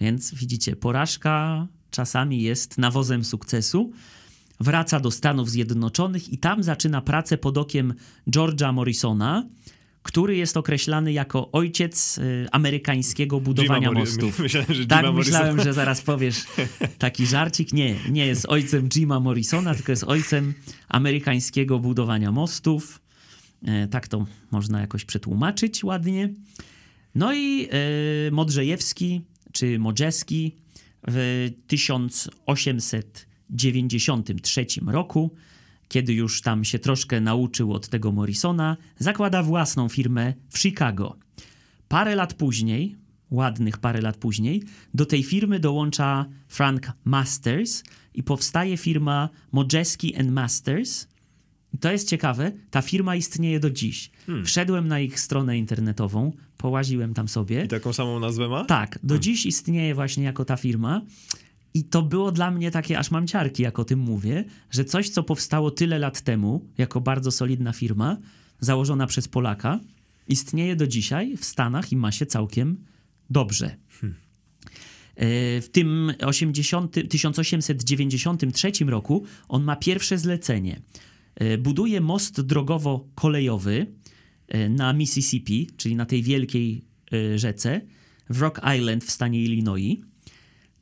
więc widzicie, porażka czasami jest nawozem sukcesu. Wraca do Stanów Zjednoczonych i tam zaczyna pracę pod okiem George'a Morrisona, który jest określany jako ojciec y, amerykańskiego budowania Jima mostów. <laughs> Myślałem, że Tak, Jima myślałem, Morrisona. że zaraz powiesz taki żarcik. Nie, nie jest ojcem Jima Morrisona, tylko jest ojcem amerykańskiego budowania mostów. E, tak to można jakoś przetłumaczyć ładnie. No i e, Modrzejewski, czy Modrzewski w 1893 roku, kiedy już tam się troszkę nauczył od tego Morrisona, zakłada własną firmę w Chicago. Parę lat później, ładnych parę lat później, do tej firmy dołącza Frank Masters i powstaje firma Modjeski and Masters. I to jest ciekawe, ta firma istnieje do dziś. Wszedłem na ich stronę internetową, połaziłem tam sobie. I taką samą nazwę ma? Tak, do dziś istnieje właśnie jako ta firma. I to było dla mnie takie, aż mam ciarki, jak o tym mówię, że coś, co powstało tyle lat temu, jako bardzo solidna firma, założona przez Polaka, istnieje do dzisiaj w Stanach i ma się całkiem dobrze. E, W tym 80, 1893 roku on ma pierwsze zlecenie. E, Buduje most drogowo-kolejowy e, na Mississippi, czyli na tej wielkiej rzece, w Rock Island w stanie Illinois.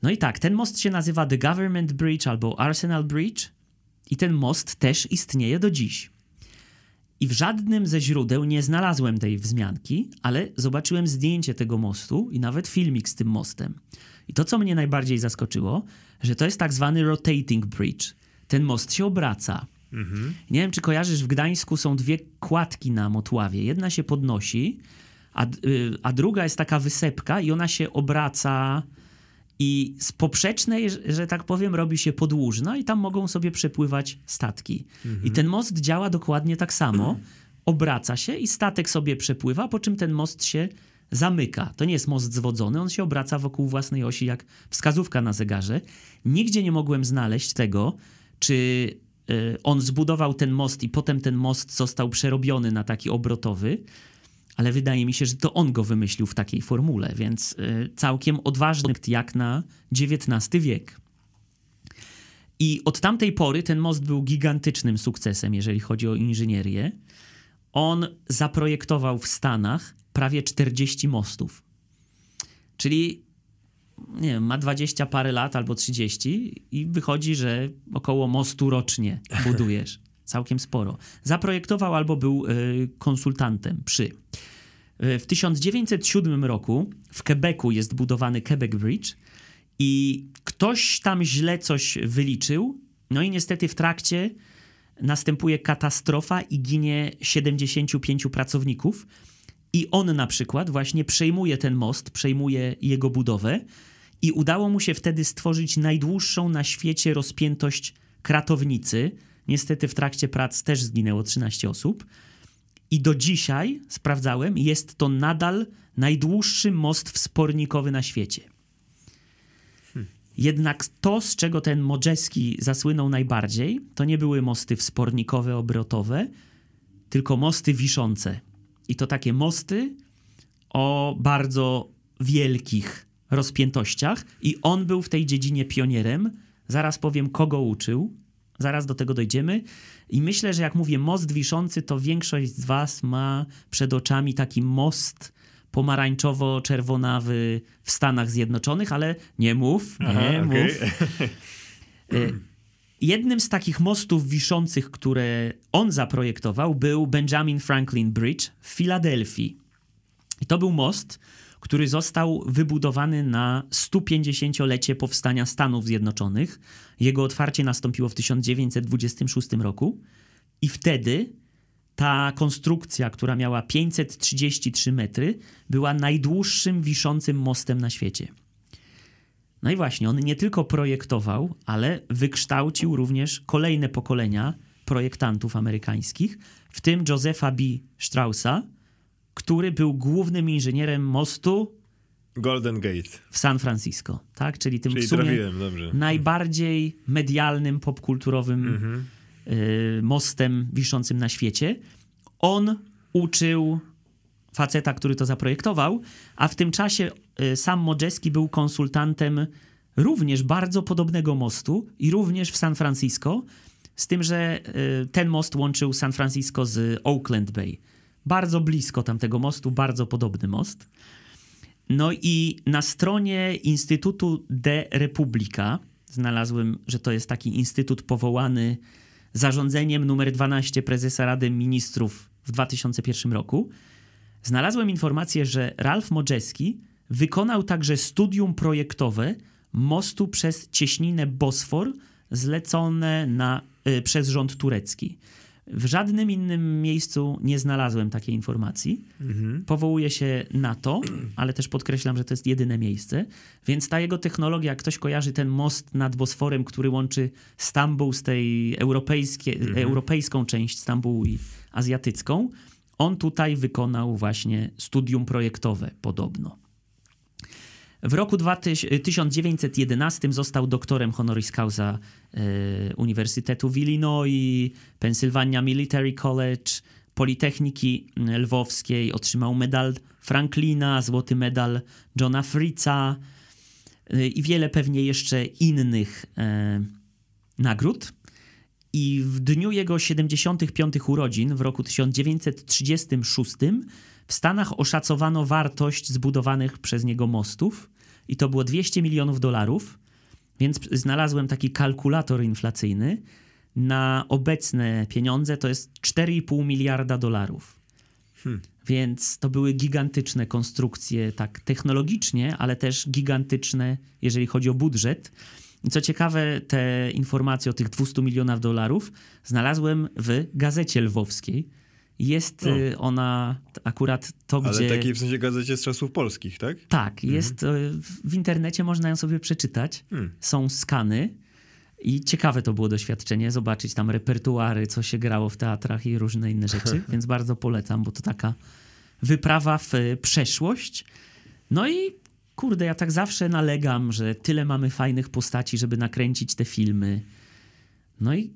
No i tak, ten most się nazywa The Government Bridge albo Arsenal Bridge i ten most też istnieje do dziś. I w żadnym ze źródeł nie znalazłem tej wzmianki, ale zobaczyłem zdjęcie tego mostu i nawet filmik z tym mostem. I to, co mnie najbardziej zaskoczyło, że to jest tak zwany rotating bridge. Ten most się obraca. Nie wiem, czy kojarzysz, w Gdańsku są dwie kładki na Motławie. Jedna się podnosi, a, y, a druga jest taka wysepka i ona się obraca I z poprzecznej, że tak powiem, robi się podłużna i tam mogą sobie przepływać statki. I ten most działa dokładnie tak samo. Obraca się i statek sobie przepływa, po czym ten most się zamyka. To nie jest most zwodzony, on się obraca wokół własnej osi jak wskazówka na zegarze. Nigdzie nie mogłem znaleźć tego, czy y, on zbudował ten most i potem ten most został przerobiony na taki obrotowy, ale wydaje mi się, że to on go wymyślił w takiej formule, więc y, całkiem odważny jak na XIX wiek. I od tamtej pory ten most był gigantycznym sukcesem, jeżeli chodzi o inżynierię. On zaprojektował w Stanach prawie 40 mostów. Czyli nie wiem, ma 20 parę lat albo 30 i wychodzi, że około mostu rocznie budujesz. Całkiem sporo. Zaprojektował albo był y, konsultantem przy. Y, w 1907 roku w Quebecu jest budowany Quebec Bridge i ktoś tam źle coś wyliczył, no i niestety w trakcie następuje katastrofa i ginie 75 pracowników. I on na przykład właśnie przejmuje ten most, przejmuje jego budowę i udało mu się wtedy stworzyć najdłuższą na świecie rozpiętość kratownicy. Niestety w trakcie prac też zginęło 13 osób. I do dzisiaj, sprawdzałem, jest to nadal najdłuższy most wspornikowy na świecie. Jednak to, z czego ten Modrzewski zasłynął najbardziej, to nie były mosty wspornikowe, obrotowe, tylko mosty wiszące. I to takie mosty o bardzo wielkich rozpiętościach. I on był w tej dziedzinie pionierem. Zaraz powiem, kogo uczył. Zaraz do tego dojdziemy. I myślę, że jak mówię most wiszący, to większość z Was ma przed oczami taki most pomarańczowo-czerwonawy w Stanach Zjednoczonych, ale nie mów, nie Aha, mów. Okay. <laughs> Jednym z takich mostów wiszących, które on zaprojektował, był Benjamin Franklin Bridge w Filadelfii. I to był most, który został wybudowany na 150-lecie powstania Stanów Zjednoczonych. Jego otwarcie nastąpiło w 1926 roku i wtedy ta konstrukcja, która miała 533 metry, była najdłuższym wiszącym mostem na świecie. No i właśnie, on nie tylko projektował, ale wykształcił również kolejne pokolenia projektantów amerykańskich, w tym Josepha B. Straussa, który był głównym inżynierem mostu Golden Gate w San Francisco, tak? Czyli tym Czyli w sumie najbardziej medialnym, popkulturowym mhm. y, mostem wiszącym na świecie. On uczył faceta, który to zaprojektował, a w tym czasie y, sam Modrzewski był konsultantem również bardzo podobnego mostu i również w San Francisco, z tym, że y, ten most łączył San Francisco z Oakland Bay. Bardzo blisko tamtego mostu, bardzo podobny most. No i na stronie Instytutu de Republika znalazłem, że to jest taki instytut powołany zarządzeniem numer 12 prezesa Rady Ministrów w 2001 roku znalazłem informację, że Ralf Modrzewski wykonał także studium projektowe mostu przez cieśninę Bosfor zlecone na, y, przez rząd turecki. W żadnym innym miejscu nie znalazłem takiej informacji. Mhm. Powołuję się na to, ale też podkreślam, że to jest jedyne miejsce. Więc ta jego technologia, jak ktoś kojarzy ten most nad Bosforem, który łączy Stambuł z tej europejskie, mhm. europejską część Stambułu i azjatycką, on tutaj wykonał właśnie studium projektowe podobno. W roku 1911 został doktorem honoris causa e, Uniwersytetu w Illinois, Pennsylvania Military College, Politechniki Lwowskiej, otrzymał medal Franklina, złoty medal Johna Fritza i wiele pewnie jeszcze innych nagród. I w dniu jego 75 urodzin w roku 1936 w Stanach oszacowano wartość zbudowanych przez niego mostów i to było 200 milionów dolarów, więc znalazłem taki kalkulator inflacyjny. Na obecne pieniądze to jest 4,5 miliarda dolarów. Hmm. Więc to były gigantyczne konstrukcje, tak technologicznie, ale też gigantyczne, jeżeli chodzi o budżet. I co ciekawe, te informacje o tych 200 milionach dolarów znalazłem w gazecie lwowskiej. Jest No. y, ona akurat to, Ale gdzie... takiej w sensie gazecie z czasów polskich, tak? Tak, jest y, w internecie, można ją sobie przeczytać. Hmm. Są skany i ciekawe to było doświadczenie, zobaczyć tam repertuary, co się grało w teatrach i różne inne rzeczy, <laughs> więc bardzo polecam, bo to taka wyprawa w y, przeszłość. No i kurde, ja tak zawsze nalegam, że tyle mamy fajnych postaci, żeby nakręcić te filmy. No i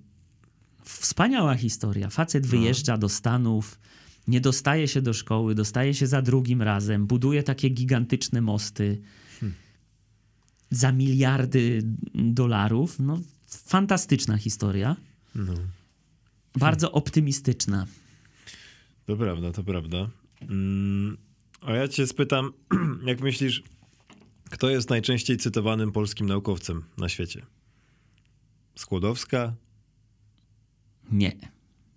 wspaniała historia. Facet wyjeżdża do Stanów, nie dostaje się do szkoły, dostaje się za drugim razem, buduje takie gigantyczne mosty za miliardy dolarów. No, fantastyczna historia. No. Bardzo optymistyczna. To prawda, to prawda. Mm, a ja cię spytam, <clears throat> jak myślisz, kto jest najczęściej cytowanym polskim naukowcem na świecie? Skłodowska? Nie.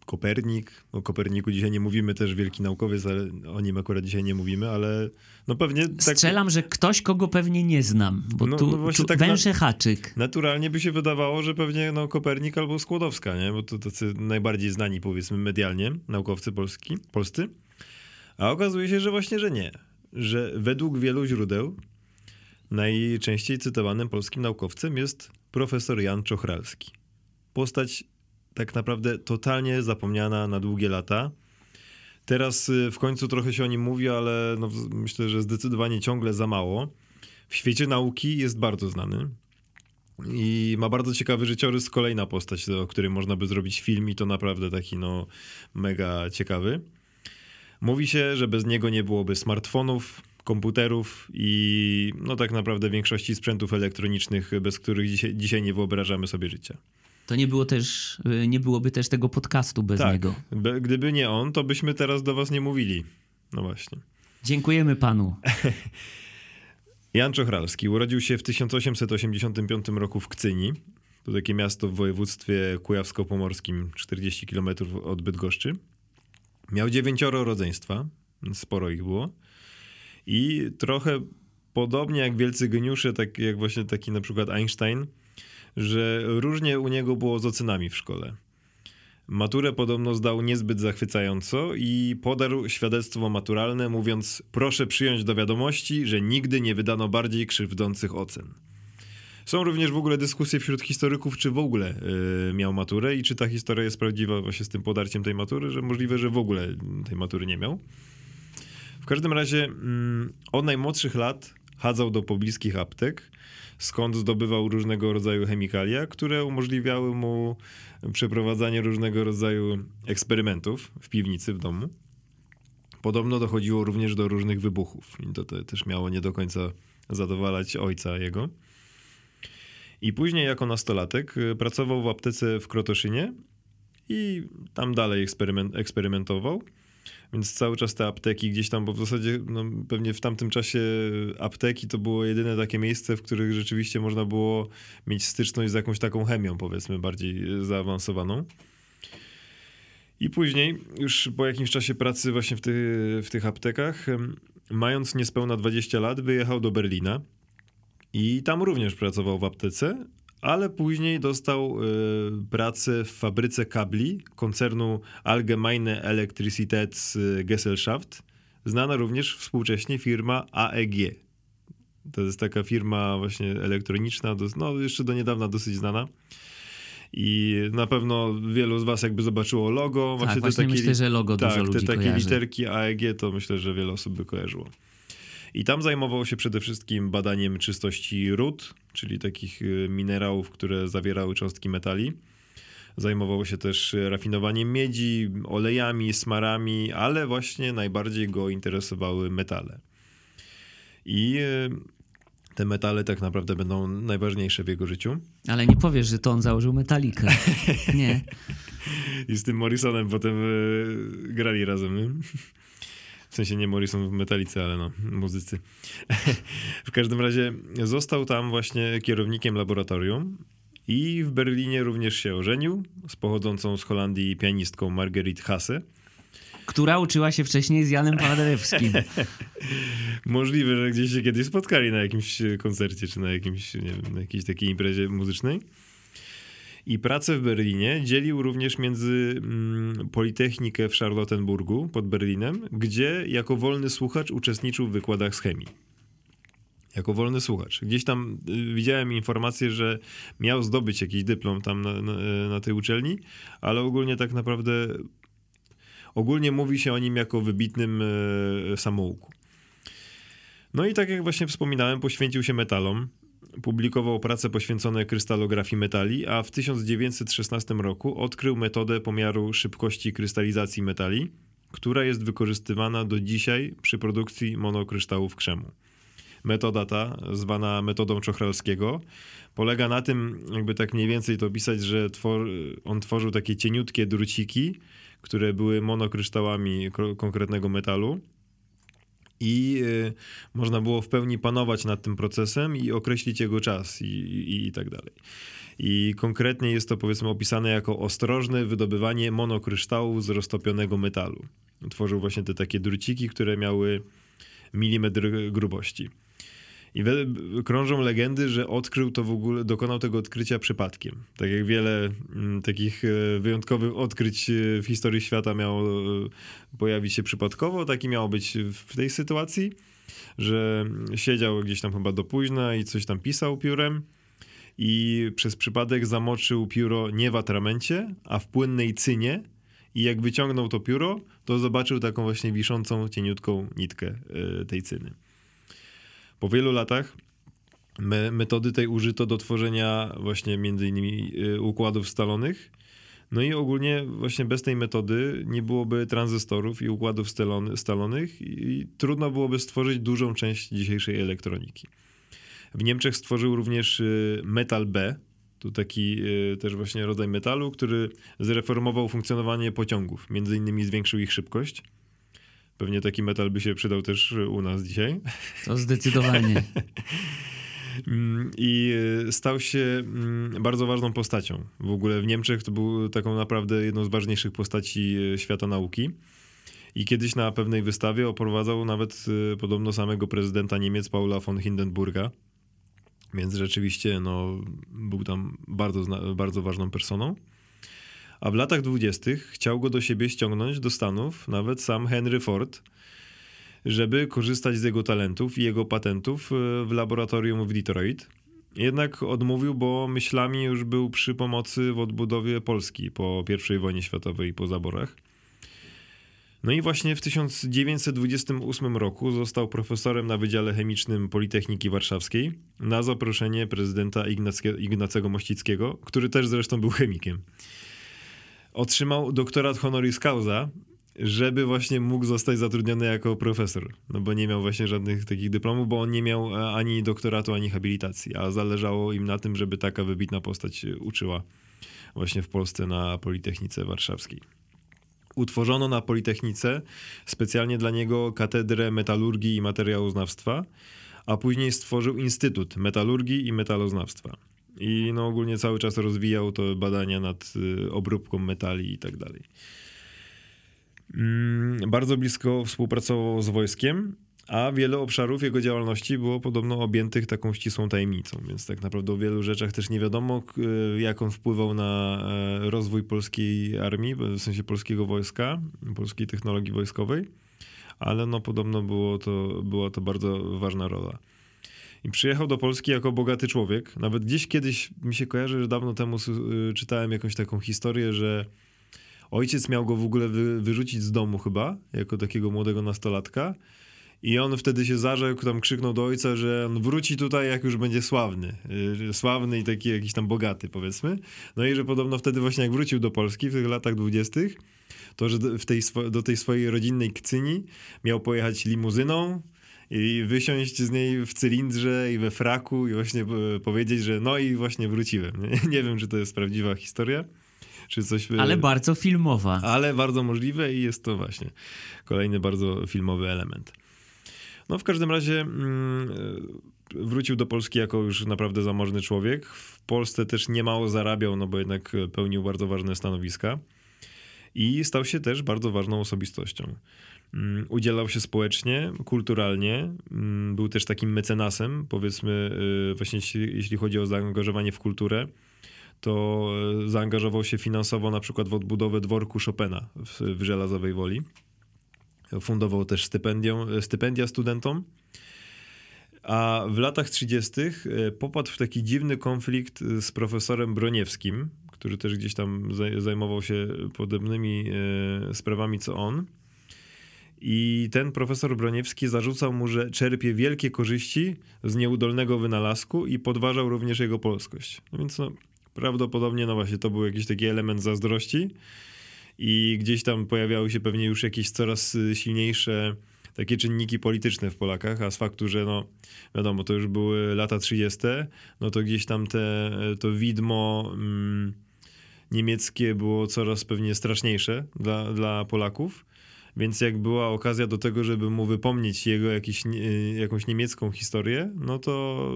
Kopernik? O Koperniku dzisiaj nie mówimy, też wielki naukowiec, ale o nim akurat dzisiaj nie mówimy, ale no pewnie tak Strzelam, że ktoś, kogo pewnie nie znam, bo No, tu, no tu tak węże haczyk. naturalnie by się wydawało, że pewnie no, Kopernik albo Skłodowska, nie? Bo to tacy najbardziej znani, powiedzmy, medialnie naukowcy polski, polscy. A okazuje się, że właśnie, że nie. Że według wielu źródeł najczęściej cytowanym polskim naukowcem jest profesor Jan Czochralski. Postać tak naprawdę totalnie zapomniana na długie lata. Teraz y, w końcu trochę się o nim mówi, ale no, myślę, że zdecydowanie ciągle za mało. W świecie nauki jest bardzo znany. I ma bardzo ciekawy życiorys, kolejna postać, o której można by zrobić film i to naprawdę taki no mega ciekawy. Mówi się, że bez niego nie byłoby smartfonów, komputerów i no tak naprawdę większości sprzętów elektronicznych, bez których dzisiaj, dzisiaj nie wyobrażamy sobie życia. To nie, było też, y, nie byłoby też tego podcastu bez tak, niego. gdyby nie on, to byśmy teraz do was nie mówili. No właśnie. Dziękujemy panu. <laughs> Jan Czochralski urodził się w 1885 roku w Kcyni. To takie miasto w województwie kujawsko-pomorskim, 40 km od Bydgoszczy. Miał dziewięcioro rodzeństwa, sporo ich było. I trochę podobnie jak wielcy geniusze, tak jak właśnie taki na przykład Einstein, że różnie u niego było z ocenami w szkole. Maturę podobno zdał niezbyt zachwycająco i podarł świadectwo maturalne, mówiąc: Proszę przyjąć do wiadomości, że nigdy nie wydano bardziej krzywdzących ocen. Są również w ogóle dyskusje wśród historyków, czy w ogóle yy, miał maturę i czy ta historia jest prawdziwa właśnie z tym podarciem tej matury, że możliwe, że w ogóle tej matury nie miał. W każdym razie mm, od najmłodszych lat chadzał do pobliskich aptek, skąd zdobywał różnego rodzaju chemikalia, które umożliwiały mu przeprowadzanie różnego rodzaju eksperymentów w piwnicy w domu. Podobno dochodziło również do różnych wybuchów i to te, też miało nie do końca zadowalać ojca jego. I później jako nastolatek y, pracował w aptece w Krotoszynie i tam dalej eksperyment, eksperymentował. Więc cały czas te apteki gdzieś tam, bo w zasadzie no, pewnie w tamtym czasie apteki to było jedyne takie miejsce, w których rzeczywiście można było mieć styczność z jakąś taką chemią, powiedzmy, bardziej zaawansowaną. I później, już po jakimś czasie pracy właśnie w, ty, w tych aptekach, mając niespełna 20 lat, wyjechał do Berlina i tam również pracował w aptece, ale później dostał y, pracę w fabryce kabli koncernu Allgemeine Elektrizitätsgesellschaft, znana również współcześnie firma AEG. To jest taka firma właśnie elektroniczna, dos- no jeszcze do niedawna dosyć znana. I na pewno wielu z was jakby zobaczyło logo. Tak, te właśnie takie, myślę, że logo tak, dużo te ludzi takie kojarzy. literki AEG to myślę, że wiele osób by kojarzyło. I tam zajmował się przede wszystkim badaniem czystości ród, czyli takich y, minerałów, które zawierały cząstki metali. Zajmował się też rafinowaniem miedzi, olejami, smarami, ale właśnie najbardziej go interesowały metale. I y, te metale tak naprawdę będą najważniejsze w jego życiu. Ale nie powiesz, że to on założył metalikę. <laughs> Nie. I z tym Morrisonem potem y, grali razem. W sensie nie Morrison w metalice, ale no, muzycy. <laughs> w każdym razie został tam właśnie kierownikiem laboratorium i w Berlinie również się ożenił z pochodzącą z Holandii pianistką Marguerite Hasse. Która uczyła się wcześniej z Janem Paderewskim. <laughs> Możliwe, że gdzieś się kiedyś spotkali na jakimś koncercie, czy na, jakimś, nie wiem, na jakiejś takiej imprezie muzycznej. I pracę w Berlinie dzielił również między mm, Politechnikę w Charlottenburgu pod Berlinem, gdzie jako wolny słuchacz uczestniczył w wykładach z chemii. Jako wolny słuchacz. Gdzieś tam y, widziałem informację, że miał zdobyć jakiś dyplom tam na, na, na tej uczelni, ale ogólnie tak naprawdę ogólnie mówi się o nim jako wybitnym y, samouku. No i tak jak właśnie wspominałem, poświęcił się metalom publikował prace poświęcone krystalografii metali, a w 1916 roku odkrył metodę pomiaru szybkości krystalizacji metali, która jest wykorzystywana do dzisiaj przy produkcji monokryształów krzemu. Metoda ta, zwana metodą Czochralskiego, polega na tym, jakby tak mniej więcej to opisać, że twor on tworzył takie cieniutkie druciki, które były monokryształami konkretnego metalu i y, można było w pełni panować nad tym procesem i określić jego czas i, i, i, tak dalej. I konkretnie jest to powiedzmy opisane jako ostrożne wydobywanie monokryształu z roztopionego metalu. Tworzył właśnie te takie druciki, które miały milimetr grubości. I krążą legendy, że odkrył to w ogóle, dokonał tego odkrycia przypadkiem. Tak jak wiele m, mm, takich e, wyjątkowych odkryć e, w historii świata miało e, pojawić się przypadkowo, taki miało być w tej sytuacji, że siedział gdzieś tam chyba do późna i coś tam pisał piórem i przez przypadek zamoczył pióro nie w atramencie, a w płynnej cynie i jak wyciągnął to pióro, to zobaczył taką właśnie wiszącą, cieniutką nitkę tej cyny. Po wielu latach me metody tej użyto do tworzenia właśnie między innymi y, układów stalonych. No i ogólnie właśnie bez tej metody nie byłoby tranzystorów i układów stalonych i trudno byłoby stworzyć dużą część dzisiejszej elektroniki. W Niemczech stworzył również y, metal B, tu taki y, też właśnie rodzaj metalu, który zreformował funkcjonowanie pociągów, między innymi zwiększył ich szybkość. Pewnie taki metal by się przydał też u nas dzisiaj. To zdecydowanie. <laughs> Mm, I e, stał się mm, bardzo ważną postacią. W ogóle w Niemczech to był taką naprawdę jedną z ważniejszych postaci e, świata nauki. I kiedyś na pewnej wystawie oprowadzał nawet e, podobno samego prezydenta Niemiec Paula von Hindenburga. Więc rzeczywiście no, był tam bardzo, bardzo ważną personą a w latach dwudziestych chciał go do siebie ściągnąć do Stanów nawet sam Henry Ford, żeby korzystać z jego talentów i jego patentów e, w laboratorium w Detroit. Jednak odmówił, bo myślami już był przy pomocy w odbudowie Polski po I wojnie światowej i po zaborach. No i właśnie w 1928 roku został profesorem na Wydziale Chemicznym Politechniki Warszawskiej na zaproszenie prezydenta Ignacego Mościckiego, który też zresztą był chemikiem otrzymał doktorat honoris causa, żeby właśnie mógł zostać zatrudniony jako profesor. No bo nie miał właśnie żadnych takich dyplomów, bo on nie miał e, ani doktoratu, ani habilitacji, a zależało im na tym, żeby taka wybitna postać uczyła właśnie w Polsce na Politechnice Warszawskiej. Utworzono na Politechnice specjalnie dla niego katedrę metalurgii i materiałoznawstwa, a później stworzył Instytut Metalurgii i Metaloznawstwa. I no ogólnie cały czas rozwijał to badania nad y, obróbką metali i tak dalej. Mm, bardzo blisko współpracował z wojskiem, a wiele obszarów jego działalności było podobno objętych taką ścisłą tajemnicą, więc tak naprawdę o wielu rzeczach też nie wiadomo, jak on wpływał na e, rozwój polskiej armii, w sensie polskiego wojska, polskiej technologii wojskowej, ale no podobno było to, była to bardzo ważna rola. I przyjechał do Polski jako bogaty człowiek. Nawet gdzieś kiedyś mi się kojarzy, że dawno temu y, czytałem jakąś taką historię, że ojciec miał go w ogóle wy, wyrzucić z domu chyba, jako takiego młodego nastolatka. I on wtedy się zarzekł, tam krzyknął do ojca, że on wróci tutaj, jak już będzie sławny. Y, sławny i taki jakiś tam bogaty, powiedzmy. No i że podobno wtedy właśnie jak wrócił do Polski w tych latach dwudziestych, to że w tej, do tej swojej rodzinnej Kcyni miał pojechać limuzyną, i wysiąść z niej w cylindrze i we fraku i właśnie e, powiedzieć, że no i właśnie wróciłem. Nie, <laughs> nie wiem, czy to jest prawdziwa historia, czy coś... E, ale bardzo filmowa. Ale bardzo możliwe i jest to właśnie kolejny bardzo filmowy element. No w każdym razie mm, e, wrócił do Polski jako już naprawdę zamożny człowiek. W Polsce też niemało zarabiał, no bo jednak pełnił bardzo ważne stanowiska i stał się też bardzo ważną osobistością. Mm, udzielał się społecznie, kulturalnie, mm, był też takim mecenasem, powiedzmy, y, właśnie jeśli chodzi o zaangażowanie w kulturę, to zaangażował się finansowo na przykład w odbudowę dworku Chopina w, Żelazowej Woli. Fundował też stypendia studentom. A w latach 30. popadł w taki dziwny konflikt z profesorem Broniewskim, który też gdzieś tam zajmował się podobnymi sprawami co on. I ten profesor Broniewski zarzucał mu, że czerpie wielkie korzyści z nieudolnego wynalazku i podważał również jego polskość. No więc no, prawdopodobnie, no właśnie, to był jakiś taki element zazdrości i gdzieś tam pojawiały się pewnie już jakieś coraz silniejsze takie czynniki polityczne w Polakach, a z faktu, że no wiadomo, to już były lata 30., no to gdzieś tam te, to widmo mm, niemieckie było coraz pewnie straszniejsze dla, dla Polaków. Więc jak była okazja do tego, żeby mu wypomnieć jego jakiś, jakąś niemiecką historię, no to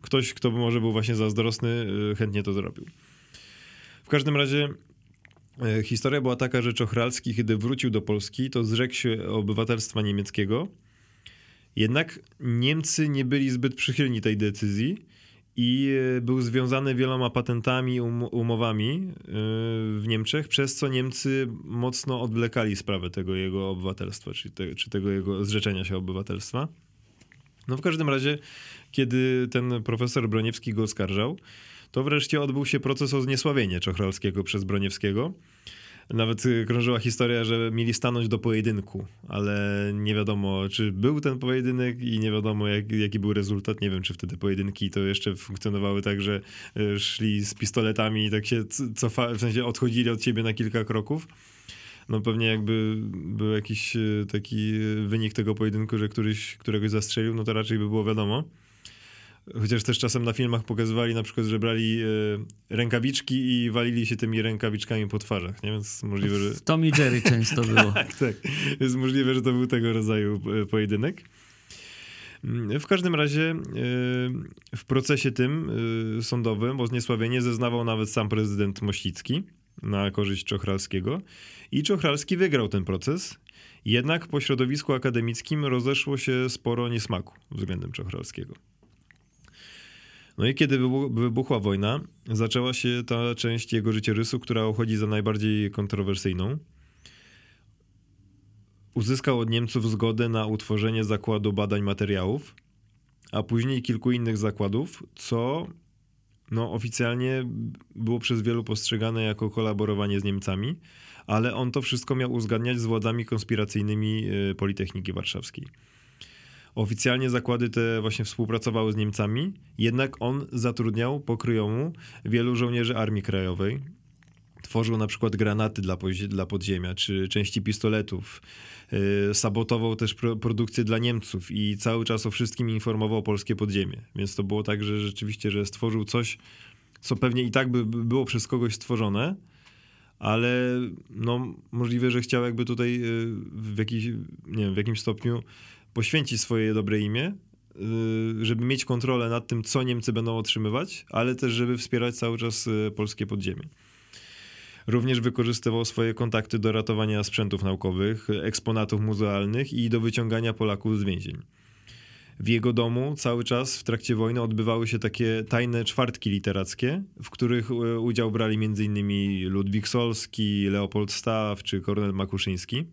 ktoś, kto może był właśnie zazdrosny, y, chętnie to zrobił. W każdym razie y, historia była taka, że Czochralski, kiedy wrócił do Polski, to zrzekł się obywatelstwa niemieckiego. Jednak Niemcy nie byli zbyt przychylni tej decyzji i e, był związany wieloma patentami, um, umowami e, w Niemczech, przez co Niemcy mocno odwlekali sprawę tego jego obywatelstwa, czy, te, czy tego jego zrzeczenia się obywatelstwa. No w każdym razie, kiedy ten profesor Broniewski go oskarżał, to wreszcie odbył się proces o zniesławienie Czochralskiego przez Broniewskiego. Nawet y, krążyła historia, że mieli stanąć do pojedynku, ale nie wiadomo, czy był ten pojedynek i nie wiadomo, jak, jaki był rezultat. Nie wiem, czy wtedy pojedynki to jeszcze funkcjonowały tak, że y, szli z pistoletami i tak się cofa, w sensie odchodzili od ciebie na kilka kroków. No pewnie jakby był jakiś y, taki wynik tego pojedynku, że któryś, któregoś zastrzelił, no to raczej by było wiadomo. Chociaż też czasem na filmach pokazywali na przykład, że brali e, rękawiczki i walili się tymi rękawiczkami po twarzach, nie? Więc możliwe, że... W Tom i Jerry często było. <laughs> tak, tak. Jest możliwe, że to był tego rodzaju e, pojedynek. Mm, w każdym razie e, w procesie tym sądowym o zniesławienie zeznawał nawet sam prezydent Mościcki na korzyść Czochralskiego i Czochralski wygrał ten proces. Jednak po środowisku akademickim rozeszło się sporo niesmaku względem Czochralskiego. No i kiedy wybuchła wojna, zaczęła się ta część jego życiorysu, która uchodzi za najbardziej kontrowersyjną. Uzyskał od Niemców zgodę na utworzenie zakładu badań materiałów, a później kilku innych zakładów, co no, oficjalnie było przez wielu postrzegane jako kolaborowanie z Niemcami, ale on to wszystko miał uzgadniać z władzami konspiracyjnymi y, Politechniki Warszawskiej. Oficjalnie zakłady te właśnie współpracowały z Niemcami, jednak on zatrudniał pokryjomu wielu żołnierzy Armii Krajowej. Tworzył na przykład granaty dla, dla podziemia, czy części pistoletów. Yy, sabotował też pro produkcję dla Niemców i cały czas o wszystkim informował polskie podziemie. Więc to było tak, że rzeczywiście, że stworzył coś, co pewnie i tak by było przez kogoś stworzone, ale no, możliwe, że chciał jakby tutaj y, w, jakiś, nie wiem, w jakimś stopniu poświęcić swoje dobre imię, y, żeby mieć kontrolę nad tym, co Niemcy będą otrzymywać, ale też, żeby wspierać cały czas y, polskie podziemie. Również wykorzystywał swoje kontakty do ratowania sprzętów naukowych, eksponatów muzealnych i do wyciągania Polaków z więzień. W jego domu cały czas w trakcie wojny odbywały się takie tajne czwartki literackie, w których y, udział brali m.in. Ludwik Solski, Leopold Staw czy Kornel Makuszyński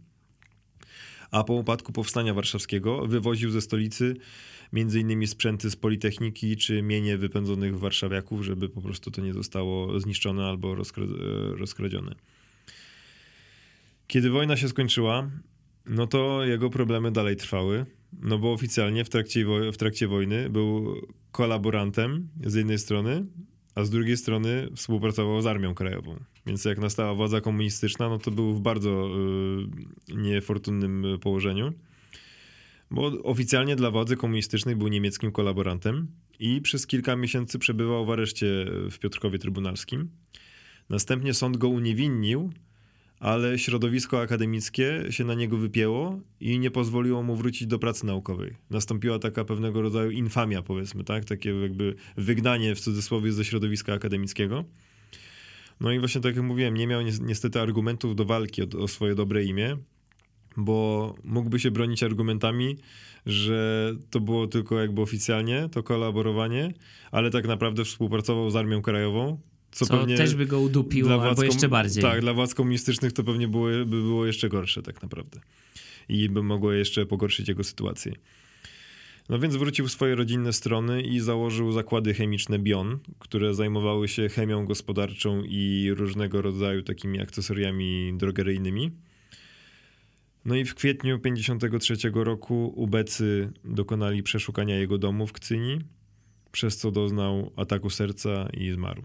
a po upadku powstania warszawskiego wywoził ze stolicy innymi sprzęty z Politechniki czy mienie wypędzonych warszawiaków, żeby po prostu to nie zostało zniszczone albo rozkradzione. Kiedy wojna się skończyła, no to jego problemy dalej trwały, no bo oficjalnie w trakcie, w trakcie wojny był kolaborantem z jednej strony, a z drugiej strony współpracował z Armią Krajową. Więc jak nastała władza komunistyczna, no to był w bardzo y, niefortunnym położeniu. Bo oficjalnie dla władzy komunistycznej był niemieckim kolaborantem i przez kilka miesięcy przebywał w areszcie w Piotrkowie Trybunalskim. Następnie sąd go uniewinnił, ale środowisko akademickie się na niego wypięło i nie pozwoliło mu wrócić do pracy naukowej. Nastąpiła taka pewnego rodzaju infamia, powiedzmy, tak? Takie jakby wygnanie w cudzysłowie ze środowiska akademickiego. No i właśnie tak jak mówiłem, nie miał niestety argumentów do walki o, o swoje dobre imię, bo mógłby się bronić argumentami, że to było tylko jakby oficjalnie to kolaborowanie, ale tak naprawdę współpracował z Armią Krajową, Co, co też by go udupiło, albo jeszcze bardziej. Tak, dla władz komunistycznych to pewnie było, by było jeszcze gorsze tak naprawdę. I by mogło jeszcze pogorszyć jego sytuację. No więc wrócił w swoje rodzinne strony i założył zakłady chemiczne Bion, które zajmowały się chemią gospodarczą i różnego rodzaju takimi akcesoriami drogeryjnymi. No i w kwietniu 1953 roku ubecy dokonali przeszukania jego domu w Kcyni, przez co doznał ataku serca i zmarł.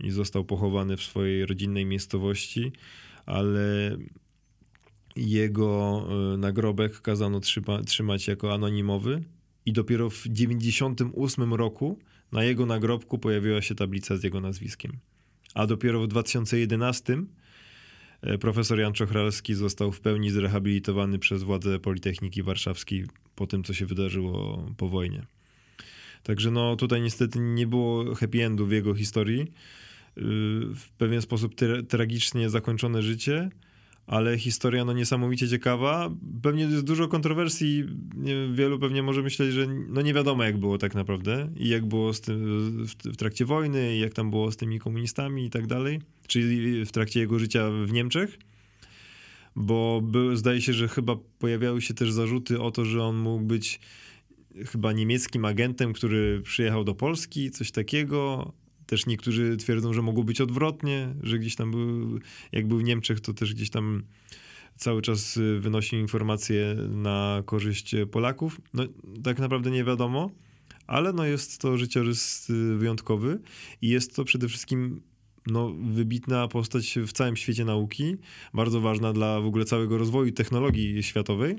I został pochowany w swojej rodzinnej miejscowości, ale jego e, nagrobek kazano trzyma, trzymać jako anonimowy i dopiero w 98 roku na jego nagrobku pojawiła się tablica z jego nazwiskiem. A dopiero w 2011 e, profesor Jan Czochralski został w pełni zrehabilitowany przez władze Politechniki Warszawskiej po tym, co się wydarzyło po wojnie. Także no tutaj niestety nie było happy endu w jego historii. Y, w pewien sposób tragicznie zakończone życie, ale historia no niesamowicie ciekawa. Pewnie jest dużo kontrowersji. Wielu pewnie może myśleć, że no nie wiadomo jak było tak naprawdę i jak było tym, w, w, trakcie wojny i jak tam było z tymi komunistami i tak dalej, czyli w trakcie jego życia w Niemczech. Bo by, zdaje się, że chyba pojawiały się też zarzuty o to, że on mógł być chyba niemieckim agentem, który przyjechał do Polski, coś takiego, też niektórzy twierdzą, że mogło być odwrotnie, że gdzieś tam był, jak był w Niemczech, to też gdzieś tam cały czas y, wynosił informacje na korzyść Polaków. No, tak naprawdę nie wiadomo, ale no jest to życiorys y, wyjątkowy i jest to przede wszystkim no, wybitna postać w całym świecie nauki, bardzo ważna dla w ogóle całego rozwoju technologii światowej.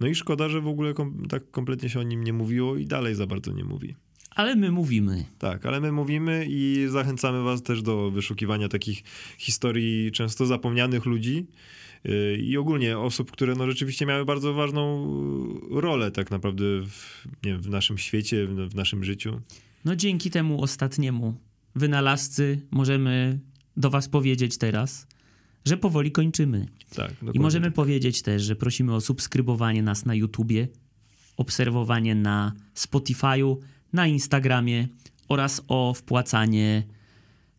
No i szkoda, że w ogóle kom tak kompletnie się o nim nie mówiło i dalej za bardzo nie mówi. Ale my mówimy. Tak, ale my mówimy i zachęcamy Was też do wyszukiwania takich historii często zapomnianych ludzi yy, i ogólnie osób, które no rzeczywiście miały bardzo ważną rolę tak naprawdę w, wiem, w naszym świecie, w naszym życiu. No dzięki temu ostatniemu wynalazcy możemy do Was powiedzieć teraz, że powoli kończymy. Tak, I możemy tak. powiedzieć też, że prosimy o subskrybowanie nas na YouTubie, obserwowanie na Spotify'u, na Instagramie oraz o wpłacanie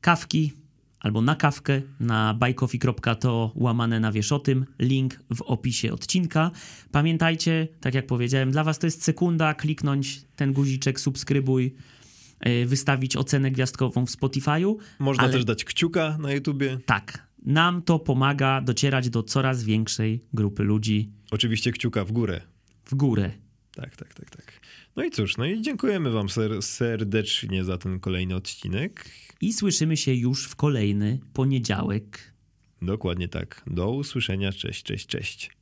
kawki albo na kawkę na bajkofi.to łamane na wiesz o tym. Link w opisie odcinka. Pamiętajcie, tak jak powiedziałem, dla was to jest sekunda, kliknąć ten guziczek subskrybuj, e, wystawić ocenę gwiazdkową w Spotify'u. Można ale... też dać kciuka na YouTubie. Tak. Nam to pomaga docierać do coraz większej grupy ludzi. Oczywiście kciuka w górę. W górę. Tak, tak, tak, tak. No i cóż, no i dziękujemy Wam ser serdecznie za ten kolejny odcinek. I słyszymy się już w kolejny poniedziałek. Dokładnie tak. Do usłyszenia. Cześć, cześć, cześć.